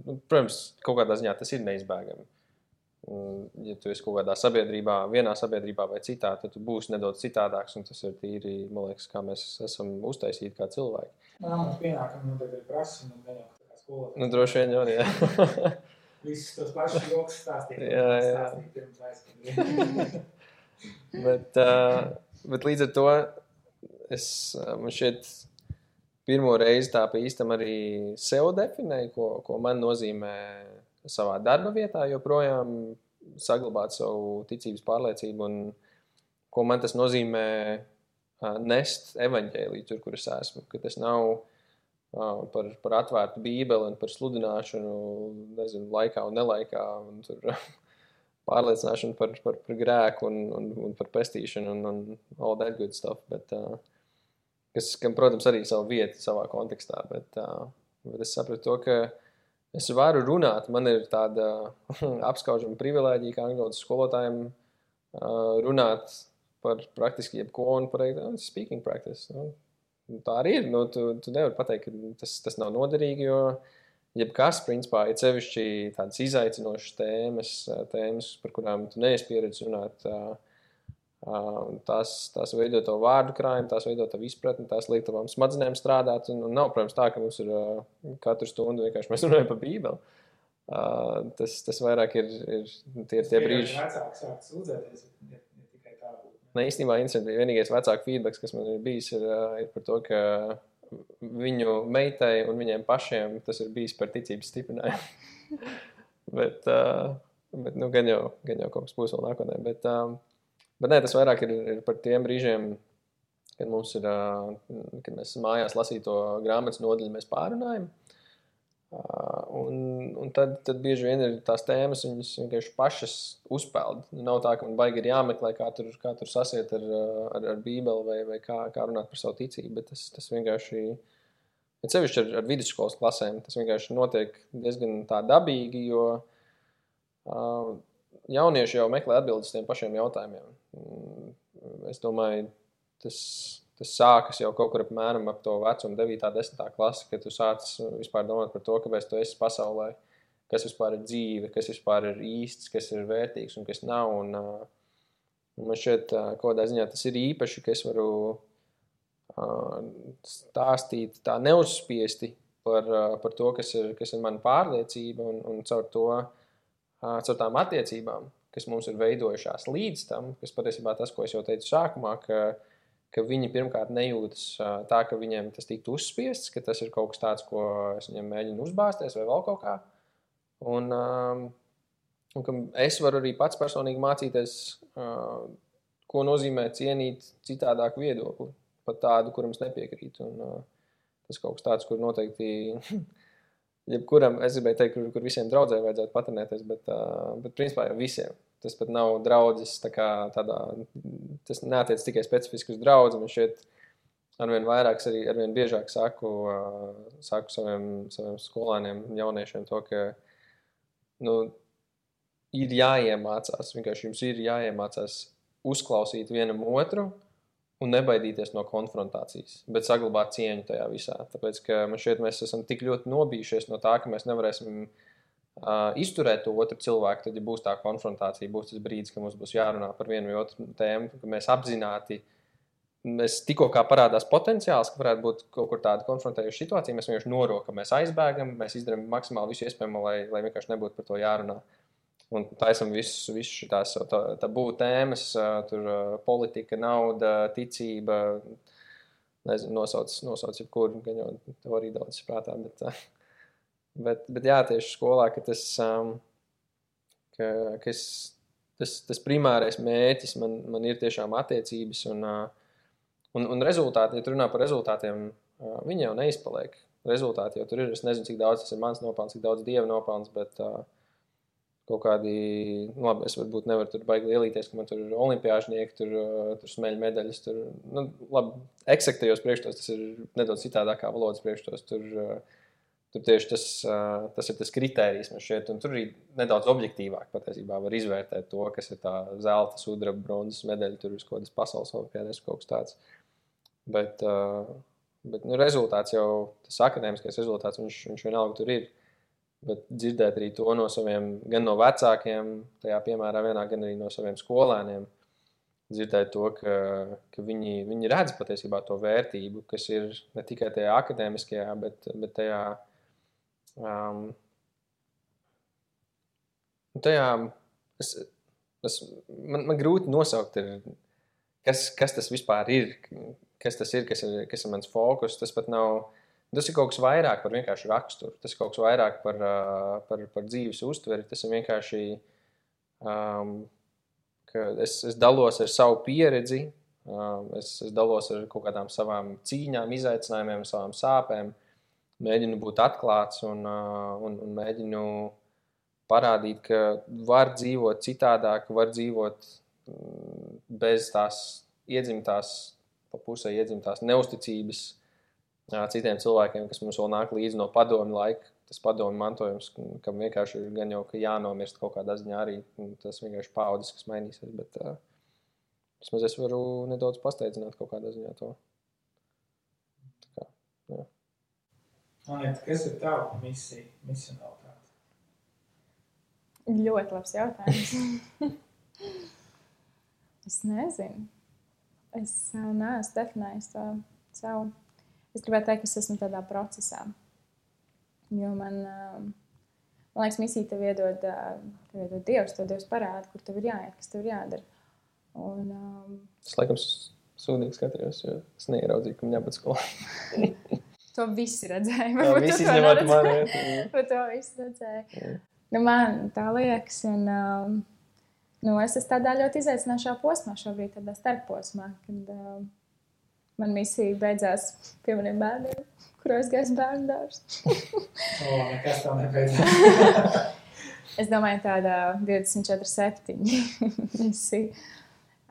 nu, protams, kaut kādā ziņā tas ir neizbēgami. Ja tu esi kaut kādā sabiedrībā, vienā sabiedrībā vai citā, tad tu būsi nedaudz citādāks. Tas ir tīri, man liekas, kā mēs esam uztaisīti kā cilvēki. Nā, mums pienākumi noteikti ir prasa, un neņem tā kā skolotāji. Nu, droši vien jau, jā. visus tos pašus joks stāstīt. jā, jā. Stāstīt bet, uh, bet līdz ar to es man šeit pirmo reizi tā pa īstam arī sev definēju, ko, ko man nozīmē savā darba vietā, joprojām saglabāt savu ticības pārliecību un ko man tas nozīmē nest evaņģēlī tur, kur es esmu. Ka tas nav par, par atvērtu bībeli un par sludināšanu, nezinu, laikā un nelaikā. Un tur, pārliecināšanu par, par, par grēku un, un, un par pestīšanu un, un all that good stuff. Bet, uh, kas, kam, protams, arī savu vietu savā kontekstā. Bet, uh, bet es sapratu to, ka es varu runāt. Man ir tāda apskaužama privilēģija, kā angļu skolotājiem, uh, runāt par praktiski jebko un par speaking practice. Nu, tā arī ir. Nu, tu, tu nevari pateikt, ka tas, tas nav noderīgi, jo jebkas, principā, ir sevišķi tādas izaicinošas tēmas, tēmas, par kurām tu neesi pieredzējis runāt. Tās, tās veido to vārdu krājumu, tās veido tavu izpratni, tās liek tavām smadzenēm strādāt. Un, un nav, protams, tā, ka mums ir katru stundu vienkārši mēs runājam par Bībeli. Uh, tas, tas vairāk ir, ir tie, tie brīži. Vecāki sāk sūdzēties, ja Ne, īstenībā interesanti. Vienīgais vecāku feedback, kas man ir bijis, ir, ir par to, ka viņu meitai un viņiem pašiem tas ir bijis par ticības stiprinājumu. bet, uh, bet nu, gan, jau, gan jau kaut kas būs vēl nākotnē. Bet, uh, bet nē, tas vairāk ir, ir par tiem brīžiem, kad mums ir, kad mēs mājās lasīto grāmatas nodaļu, mēs pārunājam. Un, un tad, tad bieži vien ir tās tēmas, viņas vienkārši pašas uzpeld. Nav tā, ka man baigi ir jāmeklē, kā tur, kā tur sasiet ar, ar, ar Bībeli vai, vai kā, kā runāt par savu ticību. Bet tas, tas vienkārši, ja sevišķi ar, ar vidusskolas klasēm, tas vienkārši notiek diezgan tā dabīgi, jo uh, jaunieši jau meklē atbildes tiem pašiem jautājumiem. Es domāju, tas tas sākas jau kaut kur apmēram ap to vecumu, 9, 10 klasi, kad tu sāc vispār domāt par to, kāpēc tu esi pasaulē, kas vispār ir dzīve, kas vispār ir īsts, kas ir vērtīgs un kas nav. Un, un man šķiet, kaut kādā ziņā tas ir īpaši, ka es varu stāstīt tā neuzspiesti par, par to, kas ir, kas ir mana pārliecība un, un caur to, caur tām attiecībām, kas mums ir veidojušās līdz tam, kas patiesībā tas, ko es jau teicu sākumā, ka, ka viņi pirmkārt nejūtas tā, ka viņiem tas tiktu uzspiests, ka tas ir kaut kas tāds, ko es viņiem mēģinu uzbāzties vai vēl kaut kā. Un, un ka es varu arī pats personīgi mācīties, ko nozīmē cienīt citādāku viedokli, pat tādu, kuram es nepiekrītu. Un, tas kaut kas tāds, kur noteikti. Jebkuram, es gribēju teikt, kur, kur visiem draugiem vajadzētu patrenēties, bet, uh, bet principā jau visiem. Tas pat nav draugs. Tā kā, tādā, tas neatiec tikai specifiski uz draugu. Man šķiet, arvien vairāk, arī arvien biežāk saku, saku saviem, saviem skolēniem, jauniešiem to, ka nu, ir jāiemācās. Vienkārši jums ir jāiemācās uzklausīt vienam otru un nebaidīties no konfrontācijas, bet saglabāt cieņu tajā visā. Tāpēc, man šķiet, mēs esam tik ļoti nobijušies no tā, ka mēs nevarēsim uh, izturēt to otru cilvēku. Tad, ja būs tā konfrontācija, būs tas brīdis, kad mums būs jārunā par vienu vai otru tēmu, ka mēs apzināti. Mēs tikko parādās potenciāls, ka varētu būt kaut kur tāda konfrontējoša situācija. Mēs vienkārši norokam, mēs aizbēgam, mēs izdarām maksimāli visu iespējamo, lai, lai vienkārši nebūtu par to jārunā. Uh, Un taisam visus visu tās tā, tabū tēmas, tur politika, nauda, ticība. Nezinu, nosauc, nosauc jebkuru, gan jau teoriju daudz prātā. Bet, bet, bet jā, tieši skolā, ka tas, ka, ka es, tas, tas primārais mērķis man, man ir tiešām attiecības un, un, un rezultāti. Ja tu runā par rezultātiem, viņi jau neizpaliek. Rezultāti jau tur ir. Es nezinu, cik daudz tas ir mans nopelns, cik daudz dieva nopelns, bet uh, kaut kādi, nu, labi, es varbūt nevaru tur baigi lielīties, ka man tur ir olimpiāžnieki, tur, tur smeļu medaļas, tur, nu, labi, eksaktajos priekšstos tas ir nedaudz citādākā valodas priekšstos, tur, tur tieši tas, tas ir tas kritērijs man šeit, un tur arī nedaudz objektīvāk patiesībā var izvērtēt to, kas ir tā zelta, sudraba, bronzas medaļa, tur ir kaut kādas pasaules olimpiādēs kaut kas tāds. Bet, bet nu, rezultāts jau, tas akadēmiskais rezultāts, viņš, viņš vienalga tur ir bet dzirdēt arī to no saviem, gan no vecākiem, tajā piemērā vienā, gan arī no saviem skolēniem. Dzirdēt to, ka, ka viņi, viņi redz patiesībā to vērtību, kas ir ne tikai tajā akadēmiskajā, bet, bet tajā, um, tajā es, es, man, man grūti nosaukt, ir, kas, kas tas vispār ir, kas tas ir, kas ir, kas ir mans fokus. Tas pat nav Tas ir kaut kas vairāk par vienkārši raksturu. Tas ir kaut kas vairāk par, par, par dzīves uztveri. Tas ir vienkārši, um, ka es, es dalos ar savu pieredzi, um, es, es dalos ar kaut kādām savām cīņām, izaicinājumiem, savām sāpēm. Mēģinu būt atklāts un, uh, un, un mēģinu parādīt, ka var dzīvot citādāk, var dzīvot bez tās iedzimtās, pa pusē iedzimtās neusticības citiem cilvēkiem, kas mums vēl nāk līdzi no padomju laika. Tas padomju mantojums, kam vienkārši ir gan jau jānomirst kaut kādā ziņā, arī tas vienkārši paudzes, kas mainīsies. Bet uh, vismaz es varu nedaudz pasteidzināt kaut kādā ziņā to. Tā kā, jā. Anita, kas ir tava misija, misionalitāte? Ļoti labs jautājums. es nezinu. Es neesmu definējis to savu Es gribētu teikt, ka es esmu tādā procesā. Jo man, man liekas, misija tev iedod, tev iedod Dievs, tev Dievs parāda, kur tev ir jāiet, kas tev ir jādara. Un, um, es laikam sūdīgi skatījos, jo es neieraudzīju, ka man jābūt skolā. to visi redzēja. Jā, visi mani. Bet to visi redzēja. Nu, man tā liekas, un um, nu, es esmu tādā ļoti izaicinošā posmā šobrīd, tādā starposmā, kad um, man misija beidzās pie maniem bērniem, kuros gājas bērnu dārzs. o, nekas tā nebeidzās. es domāju, tāda 24, 7 misija.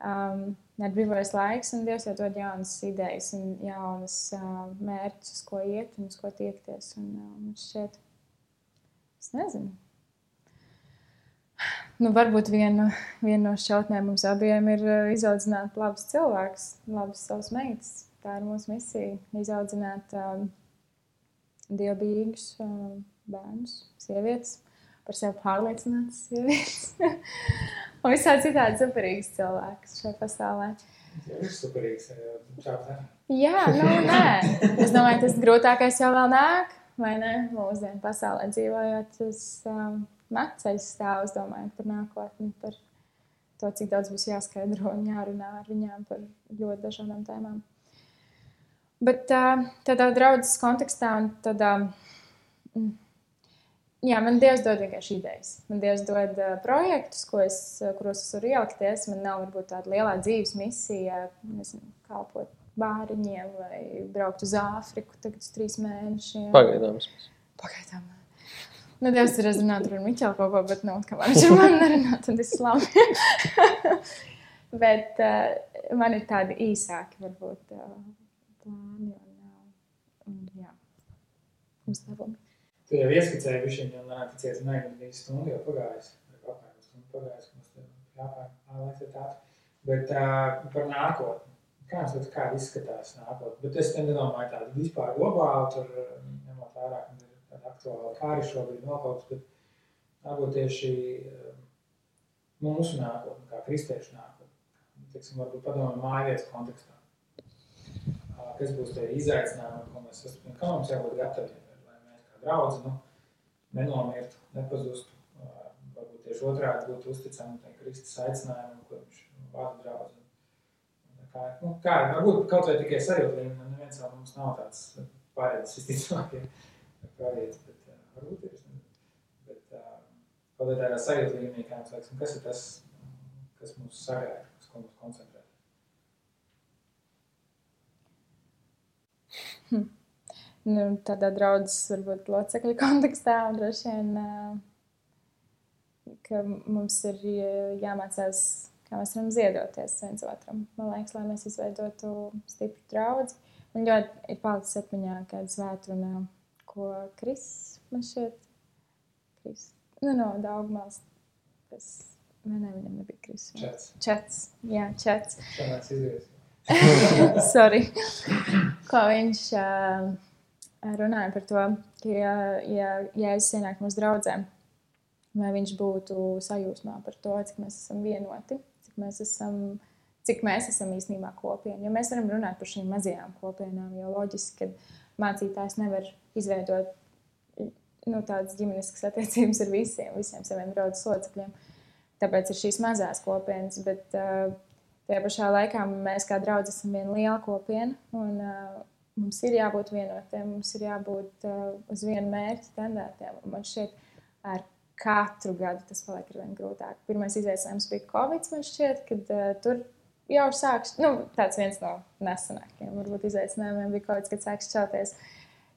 Um, ir brīvais laiks, un Dievs jau dod jaunas idejas un jaunas uh, mērķus, uz ko iet un uz ko tiekties. Un, uh, šķiet, es nezinu. Nu, varbūt viena, viena no šķautnēm mums abiem ir uh, izaudzināt labus cilvēkus, labus savus meitas. Tā ir mūsu misija - izaudzināt um, dievbijīgus um, bērnus, sievietes, par sevi pārliecinātas sievietes un visādi citādi superīgus cilvēkus šajā pasaulē. Tas ir superīgs. Čāptā. Jā, nu nē. Es domāju, tas grūtākais jau vēl nāk, vai ne? Mūsdienu pasaulē dzīvojot, tas um, nakceļš stāv, es domāju, par nākotni, par to, cik daudz būs jāskaidro un jārunā ar viņām par ļoti dažādām tēmām. Bet tādā draudzes kontekstā un tādā, mm, jā, man Dievs dod vienkārši idejas. Man Dievs dod projektus, ko es, kuros es varu ielikties. Man nav varbūt tāda lielā dzīves misija, nezinu, kalpot bāriņiem vai braukt uz Āfriku tagad uz trīs mēnešiem. Pagaidām. Pagaidām. Nu, Dievs ir runāt ar Miķelu kaut ko, bet, nu, kamēr viņš ar mani nerunā, tad es labi. bet uh, man ir tādi īsāki, varbūt, uh, plāni un, uh, un jā, uzdevumi. Tu jau ieskicēji višķiņ, un uh, ticies, nē, gan bija stundu jau pagājis, apmēram stundu pagājis, ka mums te jāpār, lai tā tā. Bet uh, par nākotni, kā jums liekas, kāda izskatās nākotnē. Bet es nedomāju tādu vispār globālu, tur eh, ņemot ka ir tāda aktuāla kā arī šobrīd vēl kaut kas, bet varbūt tieši eh, mūsu nākotne, kā kristiešu nākotne. Teiksim, varbūt padomāju mājvietas kontekstā. Kas būs tie izaicinājumi, ko mēs esam, kā mums jābūt gataviem, lai mēs kā draudzi, nu, nenomirtu, nepazustu. Varbūt tieši otrādi būtu uzticami tai Kristus aicinājumam, ko viņš vada draudzi. Kā, nu, kā, varbūt kaut vai tikai sajūta neviens vēl mums nav tāds pārēdis visticamāk, ja pravietis, bet uh, varbūt ir, bet uh, kaut vai tādā sajūta līmenī, kā mums liekas, kas ir tas, kas mūs sagāja, kas ko mums koncentrē. Hm. Nu, tādā draudzes, varbūt locekļu kontekstā, un droši vien, ka mums ir jāmācās, kā mēs varam ziedoties viens otram. Man liekas, lai mēs izveidotu stipru draudzi. Man ļoti ir palicis atmiņā kāda svētuna, ko Kris man šķiet, Kris, nu, no Daugmals, tas, vai ne, viņam nebija Kris. Čets. Čets, jā, čets. Šāds izdevies. Sorry. Ko viņš uh, runāja par to, ka, ja, ja, ja es ienāku mūsu draugiem, vai viņš būtu sajūsmā par to, cik mēs esam vienoti, cik mēs esam, cik mēs esam īstenībā kopiena. Jo mēs varam runāt par šīm mazajām kopienām, jo loģiski, ka mācītājs nevar izveidot nu, tādas ģimeniskas attiecības ar visiem, visiem saviem draugu locekļiem. Tāpēc ir šīs mazās kopienas. Bet, uh, Tajā pašā laikā mēs kā draugi esam viena liela kopiena, un uh, mums ir jābūt vienotiem, mums ir jābūt uh, uz vienu mērķi tendētiem. Man šķiet, ar katru gadu tas paliek ar vien grūtāk. Pirmais izaicinājums bija Covid, man šķiet, kad uh, tur jau sāks, nu, tāds viens no nesenākajiem, varbūt izaicinājumiem bija kaut kas, kad sāks šķelties,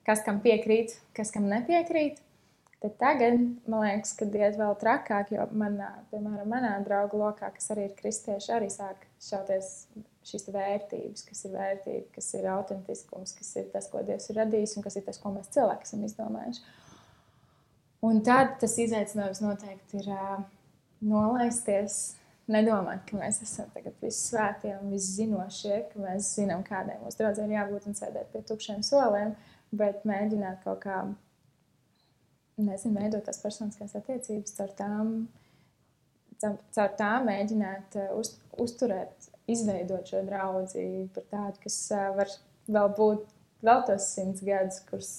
kas kam piekrīt, kas kam nepiekrīt. Tad tagad, man liekas, ka iet vēl trakāk, jo manā, piemēram, manā draugu lokā, kas arī ir kristieši, arī sāk šauties šīs vērtības, kas ir vērtība, kas ir autentiskums, kas ir tas, ko Dievs ir radījis un kas ir tas, ko mēs cilvēki esam izdomājuši. Un tad tas izaicinājums noteikti ir uh, nolaisties, nedomāt, ka mēs esam visi svētie un visi zinošie, ka mēs zinām, kādai mūsu draudzē ir jābūt un sēdēt pie tukšiem soliem, bet mēģināt kaut kā nezinu, veidot tās personiskās attiecības, caur tām, caur tām mēģināt uh, uz, uzturēt, izveidot šo draugu par tādu, kas uh, var vēl būt vēl tos simts gadus, kurus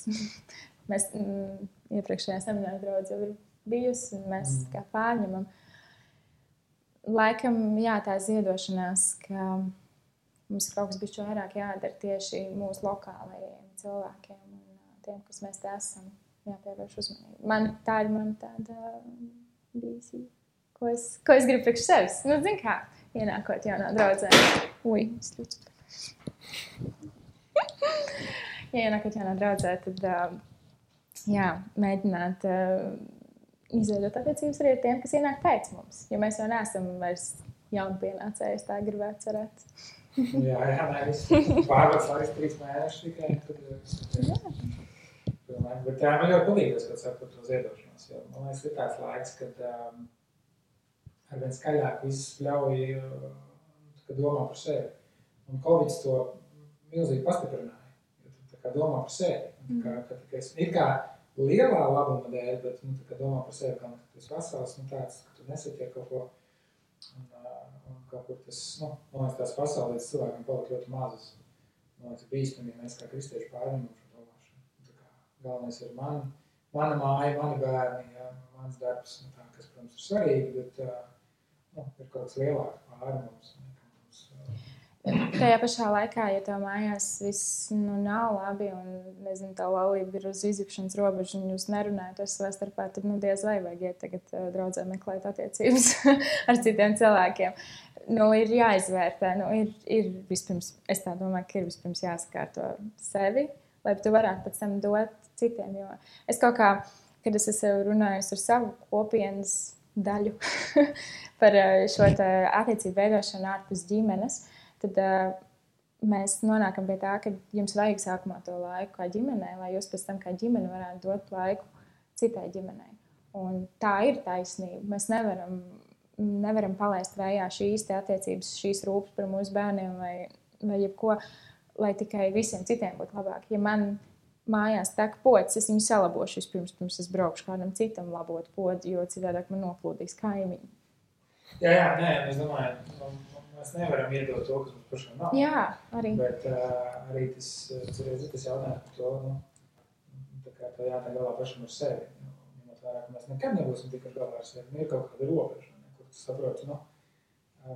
mēs mm, iepriekšējā semināra draudzē jau ir bijusi, un mēs mm. kā pārņemam. Laikam, jā, tā ziedošanās, ka mums ir kaut kas bijis vairāk jādara tieši mūsu lokālajiem cilvēkiem un uh, tiem, kas mēs te esam jāpievērš uzmanība. Man tā ir man tāda vīzija, ko es, ko es gribu priekš sevis. Nu, zin kā, ienākot jaunā draudzē. Ui, es ļoti. ja ienākot jaunā draudzē, tad jā, mēģināt izveidot attiecības arī ar tiem, kas ienāk pēc mums. Jo mēs jau neesam vairs jauni pienācēji, tā gribētu cerēt. jā, jā, nē, viss pārvāc vairs trīs mēnešus tikai. Pilnīgi. Bet jā, man ļoti patīk tas, ko saka par to ziedošanos. Jo, man liekas, ir tāds laiks, kad um, arvien skaļāk viss ļauj uh, domā par sevi. Un Covid to milzīgi pastiprināja. Kā domā par sevi. Un, kā, ka, ir kā lielā labuma dēļ, bet nu, domā par sevi, kā tu esi vesels, nu, tāds, ka tu nesatiek kaut ko. Un, uh, un kaut kur tas, nu, man liekas, tās pasaules cilvēkiem paliek ļoti mazas. Man liekas, bīstami, ja mēs kā kristieši pārņemam galvenais ir man, mana māja, mani bērni, ja, mans darbs, nu, tā, kas, protams, ir svarīgi, bet nu, ir kaut kas lielāks pāri mums. Tajā pašā laikā, ja tev mājās viss nu, nav labi, un nezinu, tā laulība ir uz izjukšanas robežas, un jūs nerunājat savā starpā, tad nu, diez vai vajag iet tagad uh, draudzē meklēt attiecības ar citiem cilvēkiem. Nu, ir jāizvērtē, nu, ir, ir vispirms, es tā domāju, ka ir vispirms jāsakārto sevi, lai tu varētu pēc tam dot citiem. Jo es kaut kā, kad es esmu runājusi ar savu kopienas daļu par eh, šo attiecību veidošanu ārpus ģimenes, tad uh, mēs nonākam pie tā, ka jums vajag sākumā to laiku kā ģimenei, lai jūs pēc tam kā ģimene varētu dot laiku citai ģimenei. Un tā ir taisnība. Mēs nevaram, nevaram palaist vējā šīs attiecības, šīs rūpes par mūsu bērniem vai vai jebko, lai tikai visiem citiem būtu labāk. Ja man mājās tek pods, es viņu salabošu vispirms, pirms es braukšu kādam citam labot podu, jo citādi man noplūdīs kaimiņi. Jā, jā, nē, es domāju, nu, mēs nevaram iedot to, kas mums pašam nav. Jā, arī. Bet uh, arī tas, cerēs, tas jautājums par to, nu, tā kā tā jātiek galā pašam ar sevi. Nu, ņemot vērā, ka mēs nekad nebūsim tikuši galā ar sevi. Nu, ir kaut kāda robeža, ne, kur tu saproti, nu,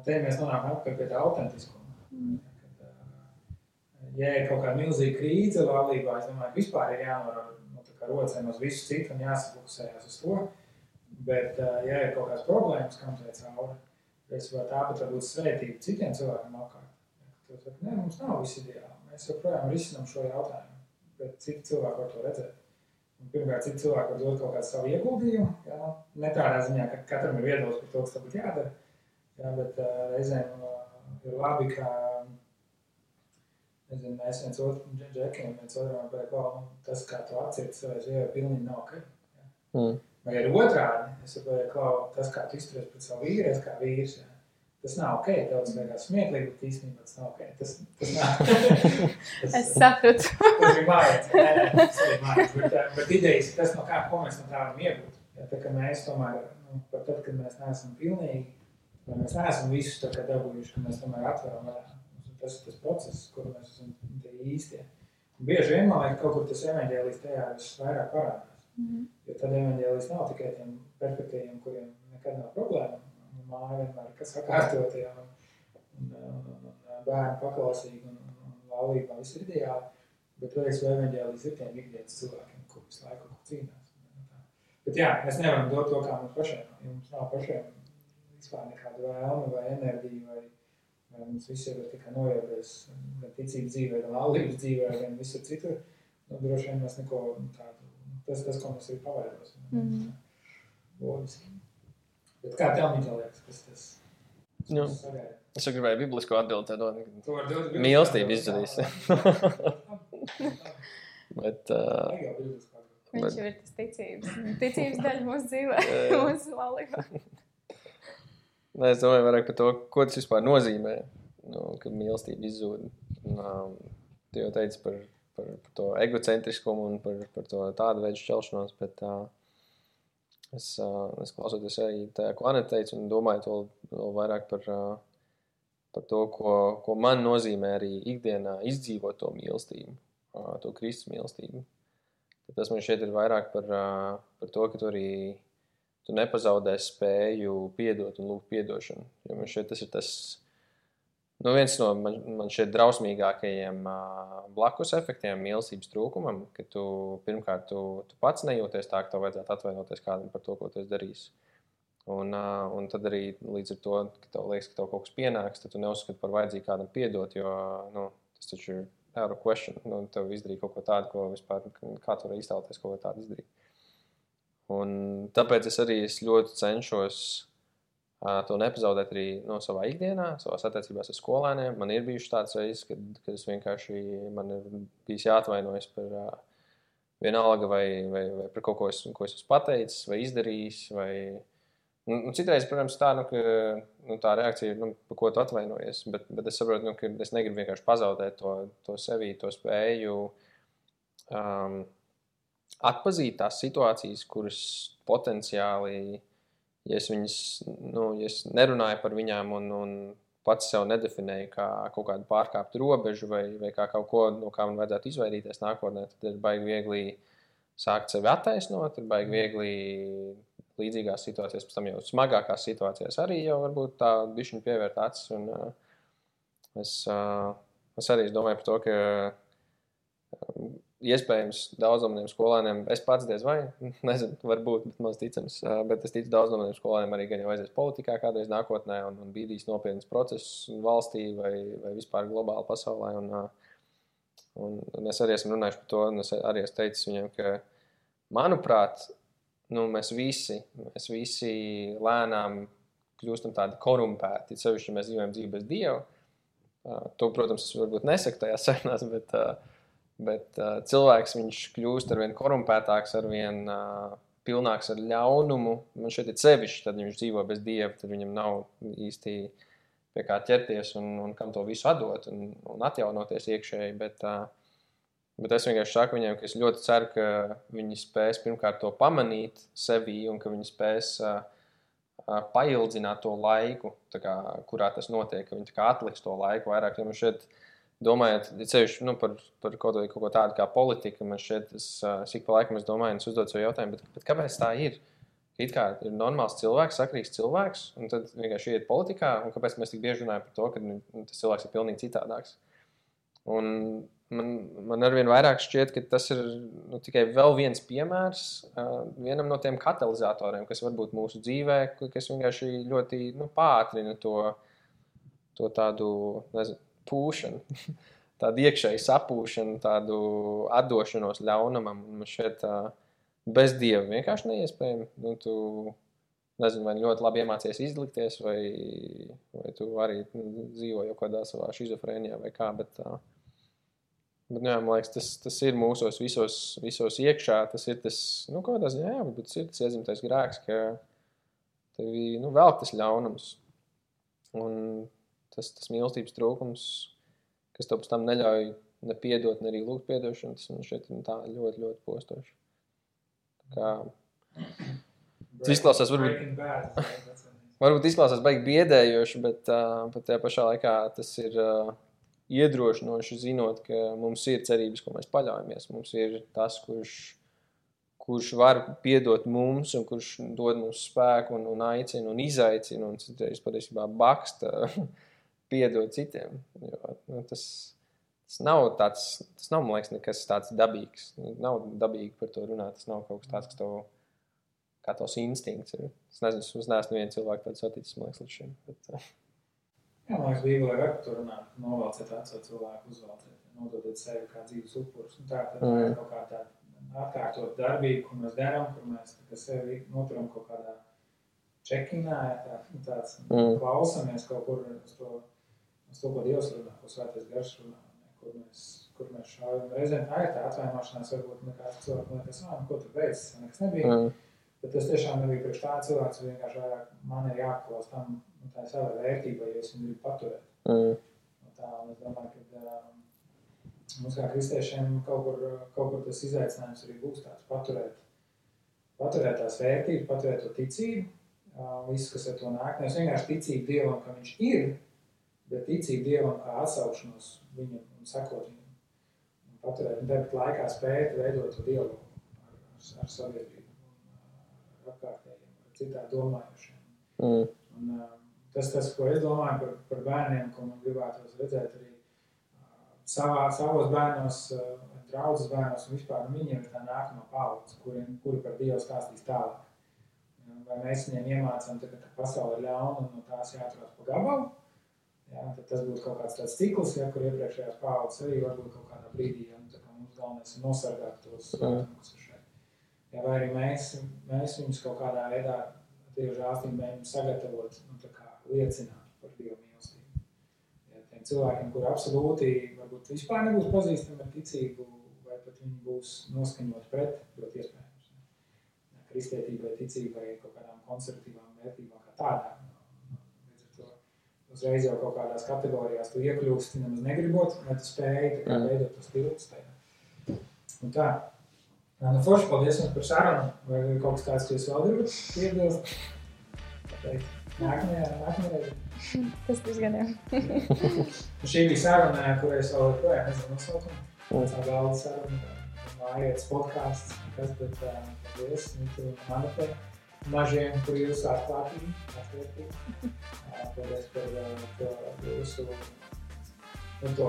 te mēs nonākam atpakaļ pie tā autentiskuma. Mm. Kad, uh, ja ir kaut kāda milzīga krīze laulībā, es domāju, ka vispār ir jānorāda nu, rocēm uz visu citu un jāsafokusējas uz to. Bet, uh, ja ir kaut kādas problēmas, kam tā ir cauri, es varu tāpat būt svētība citiem cilvēkiem apkārt. Tad, ne, mums nav viss ideāli. Mēs joprojām risinām šo jautājumu, bet citi cilvēki var to redzēt. Un, pirmkārt, citi cilvēki var dot kaut kādu savu ieguldījumu. Jā, ne tādā ziņā, ka katram ir viedoklis par to, kas būtu jādara. Jā, bet uh, reizēm uh, ir labi, ka nezinu, mēs viens otru džekiem, viens otram pateikt, nu, tas, kā tu atcīti savai dzīvē, pilnīgi nav ok. Jā. Mm. Vai ir otrādi, es saprotu, ka tas, kā tu izturies pret savu vīru, es kā vīrs, jā. tas nav ok. Daudz liekas smieklīgi, bet īstenībā tas nav ok. Tas, tas nav. tas, es saprotu. tas ir mājas. Nē, nē, tas ir mājas. Bet, eh, bet idejas ir tas, no kā, ko mēs no tā varam iegūt. Ja, tā kā mēs tomēr, nu, pat tad, kad mēs neesam pilnīgi, vai mēs neesam visus tā kā dabūjuši, ka mēs tomēr atveram vaļā. Tas ir tas process, kur mēs esam tie īstie. Bieži vien, man liekas, kaut kur tas evaņģēlijs tajā visvairāk parādās. Mm. Jo tad evanģēlis nav tikai tiem perfektajiem, kuriem nekad nav problēma. Māja vienmēr ir kas sakārtot, ja, un, un, un, un, bērni paklausīgi, un, un, un laulībā viss ir ideāli. Bet reiz vēl evanģēlis ir tiem ikdienas cilvēkiem, kur visu laiku kaut cīnās. Bet jā, mēs nevaram dot to, kā mums pašiem. Ja mums nav pašiem vispār nekāda vēlme vai enerģija, vai, vai mums viss jau ir tikai nojauties gan ticības dzīvē, gan laulības dzīvē, gan visur citur, nu, droši vien mēs neko tādu tas, tas, ko mēs arī pavairosim. Mm -hmm. Logiski. Bet kā tev, Mīķa, liekas, kas tas nu? Es jau gribēju biblisko atbildi, tad mīlestība izzudīs. bet, uh, Viņš jau ir tas ticības, ticības daļa mūsu dzīvē, mūsu laulībā. Nē, es domāju vairāk par to, ko tas vispār nozīmē, nu, kad mīlestība izzūd. Um, tu jau teici par par, par to egocentriskumu un par, par to tādu veidu šķelšanos. Bet, uh, es, uh, es klausoties arī tajā, ko Anna teica, un domāju to vēl vairāk par, uh, par to, ko, ko man nozīmē arī ikdienā izdzīvot to mīlestību, uh, to Kristus mīlestību. Tad tas man šeit ir vairāk par, uh, par to, ka tu arī tu nepazaudē spēju piedot un lūgt piedošanu. Jo man šeit tas ir tas Nu, viens no man, man šeit drausmīgākajiem uh, blakus efektiem mīlestības trūkumam, ka tu pirmkārt tu, tu pats nejūties tā, ka tev vajadzētu atvainoties kādam par to, ko tu esi darījis. Un, uh, un tad arī līdz ar to, ka tev liekas, ka tev kaut kas pienāks, tad tu neuzskati par vajadzīgu kādam piedot, jo nu, tas taču ir out of question. Nu, tev izdarīja kaut ko tādu, ko vispār, kā tu vari iztēloties, ko tādu izdarīt. Un tāpēc es arī es ļoti cenšos to nepazaudēt arī no savā ikdienā, savā attiecībās ar skolēniem. Man ir bijušas tādas reizes, kad, kad es vienkārši man ir bijis jāatvainojas par uh, vienalga vai, vai, vai par kaut ko, es, ko es esmu pateicis vai izdarījis. Vai, nu, nu, citreiz, protams, tā, nu, ka, nu, tā reakcija ir, nu, par ko tu atvainojies, bet, bet es saprotu, nu, ka es negribu vienkārši pazaudēt to, to sevi, to spēju. Um, Atpazīt tās situācijas, kuras potenciāli ja es viņas, nu, ja es nerunāju par viņām un, un pats sev nedefinēju kā kaut kādu pārkāptu robežu vai, vai kā kaut ko, no kā man vajadzētu izvairīties nākotnē, tad ir baigi viegli sākt sevi attaisnot, ir baigi viegli līdzīgās situācijās, pēc tam jau smagākās situācijās arī jau varbūt tā bišķiņa pievērt acis. Un, uh, es, uh, es arī domāju par to, ka iespējams daudzam no skolēniem, es pats diez vai, nezinu, varbūt, bet maz ticams, bet es ticu daudzam no skolēniem arī gan jau aizies politikā kādreiz nākotnē un, un bīdīs nopietnas procesus valstī vai, vai vispār globāli pasaulē. Un, un, un es arī esmu runājis par to, un es arī esmu teicis viņam, ka, manuprāt, nu, mēs visi, mēs visi lēnām kļūstam tādi korumpēti, sevišķi, ja mēs dzīvojam dzīvi bez Dieva. To, protams, es varbūt nesaku tajās sarunās, bet uh, Bet uh, cilvēks kļūst ar vien korumpētāks, ar vien uh, pilnāks ar ļaunumu. Man šeit ir sevišķi, tad viņš dzīvo bez dieva, tad viņam nav īsti pie kā ķerties un, un kam to visu atdot un, un atjaunoties iekšēji. Bet, uh, bet es vienkārši saku viņiem, ka es ļoti ceru, ka viņi spēs pirmkārt to pamanīt sevī un ka viņi spēs uh, uh, paildzināt to laiku, kā, kurā tas notiek. Viņi atliks to laiku vairāk. Jo šeit, Domājot, ceļš, nu, par, par kaut, kaut ko tādu kā politika, man šeit, es, uh, ik pa laikam es domāju, un es uzdodu sev jautājumu, bet, bet kāpēc tā ir? It kā ir normāls cilvēks, sakrīgs cilvēks, un tad vienkārši iet politikā. Kāpēc mēs tik bieži runājam par to, ka nu, tas cilvēks ir pilnīgi citādāks? Un man, man arvien vairāk šķiet, ka tas ir nu, tikai vēl viens piemērs uh, vienam no tiem katalizatoriem, kas varbūt mūsu dzīvē, kas vienkārši ļoti nu, pātrina to, to tādu nezinu, pūšanu. tādu iekšēju sapūšanu, tādu atdošanos ļaunumam. Man šeit uh, bez dieva vienkārši neiespējami. Nu, tu, nezinu, vai ļoti labi iemācījies izlikties, vai, vai tu arī nu, dzīvo jau kādā savā schizofrēnijā vai kā. Bet, uh, bet, nu, jā, man liekas, tas, tas ir mūsos visos, visos iekšā. Tas ir tas, nu, kādā ziņā, jā, bet ir tas iedzimtais grēks, ka tev nu, vēl tas ļaunums. Un tas, tas mīlestības trūkums, kas tev pēc tam neļauj ne piedot, ne arī lūgt piedošanu, tas man šeit ir ļoti, ļoti postoši. Kā... Tas izklausās, varbūt, varbūt izklausās baigi biedējoši, bet uh, pat tajā pašā laikā tas ir uh, iedrošinoši zinot, ka mums ir cerības, ko mēs paļaujamies. Mums ir tas, kurš, kurš var piedot mums, un kurš dod mums spēku, un, un aicina un izaicina, un citreiz patiesībā baksta piedot citiem. Jo, nu, tas, Tas nav tāds, tas nav, man liekas, nekas tāds dabīgs. Nav dabīgi par to runāt. Tas nav kaut kas tāds, kas tev, kā tavs instinkts ir. Es nezinu, es neesmu nevienu cilvēku tādu saticis, man liekas, līdz šim. Bet, uh. Jā, man liekas, var par to runāt. Novalciet veco cilvēku, uzvalciet, nododiet sevi kā dzīves upurus. Un tā, tad, mm. ir kaut kā tāda atkārtot darbība, ko mēs darām, kur mēs sevi noturam kaut kādā čekinā, tā, tāds mm. klausamies kaut kur uz to, uz to, ko Dievs runā, ko svētais garš runā kur mēs, kur mēs šāvim. Reizēm tā ir tā atvainošanās, varbūt nekāds cilvēks liekas, ah, nu, ko tu beidz, nekas nebija. Mm. Bet tas tiešām nebija priekš tā cilvēks, vienkārši vairāk man ir jāapklaus tam, nu, tā ir sava vērtība, ja es viņu gribu paturēt. Mm. Un tā, un es domāju, ka um, mums kā kristiešiem kaut kur, kaut kur tas izaicinājums arī būs tāds paturēt, paturēt tās vērtības, paturēt to ticību, uh, visu, kas ar to nāk. Nevis vienkārši ticību Dievam, ka viņš ir, bet ticību Dievam kā atsaukšanos viņam un sekot viņam. Un paturēt, un tāpat laikā spēt veidot dialogu ar, ar, ar sabiedrību, ar apkārtējiem, ar citām domājušiem. Mm. Un, tas, tas, ko es domāju par, par bērniem, ko man gribētos redzēt arī savā, savos bērnos, draudzes bērnos, un vispār viņiem ir tā nākamā paudze, kuri, kuri par Dievu stāstīs tālāk. Vai mēs viņiem iemācām, ka pasaule ir ļauna un no tās jāturās pa gabalu, Jā, tad tas būtu kaut kāds tāds cikls, ja, kur iepriekšējās paudzes arī varbūt kaut kādā brīdī, ja, nu, kā mums galvenais ir nosargāt tos svētumus, kas ir šeit. Ja, vai arī mēs, mēs viņus kaut kādā veidā, Dieva žāstību mēģinām sagatavot, nu, tā kā liecināt par Dievu mīlestību. Ja, tiem cilvēkiem, kuri absolūti varbūt vispār nebūs pazīstami ar ticību, vai pat viņi būs noskaņot pret, ļoti iespējams. Ja, kristietībai, ticībai, kaut kādām konservatīvām vērtībām kā tādām uzreiz jau kaut kādās kategorijās tu iekļūsti, nemaz negribot, vai tu spēji mm. veidot tos tiltus tajā. Un tā. Nu, forši, paldies jums par sarunu. Vai ir kaut kas tāds, ko jūs vēl gribat piebilst? Nākamajā, nākamajā. Tas diezgan jau. šī bija saruna, kurai es vēl joprojām nezinu nosaukumu. Tā galda saruna, mājietas podkāsts, kas, bet paldies, Mitu un Anatē mažiem, kur jūs atklātīgi, atvērtīgi. Paldies par, par jūsu nu, to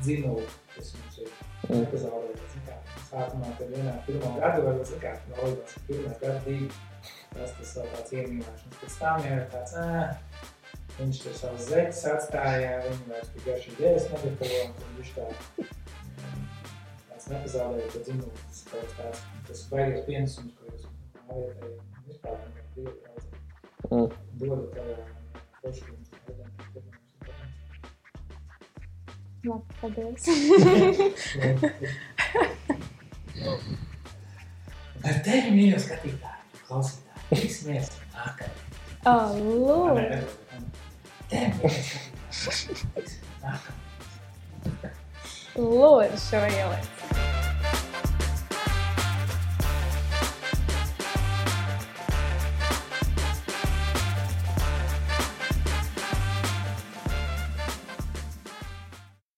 dzinulu, kas jums ir nepazaudēts. Sākumā, kad vienā pirmā gadu, varbūt, zin kā, laulībās, pirmais gadu divi, tas tas vēl tāds iemīlēšanas. Pēc tam jau ir tāds, ā, viņš tur savus zeķus atstāja, viņi vairs pie garšas dēļas negatavo, un tad viņš tā tāds nepazaudēja to dzinulu. Tas tāds, tas baigies pienesums, ko jūs mājiet vispār divi draugi. Mm. Dodu tev foršu Labi, paldies. Ar tevi, mīļo skatītāji, klausītāji, tiksimies nākamā. Oh, lūdzu. Lūdzu, šo ielikt.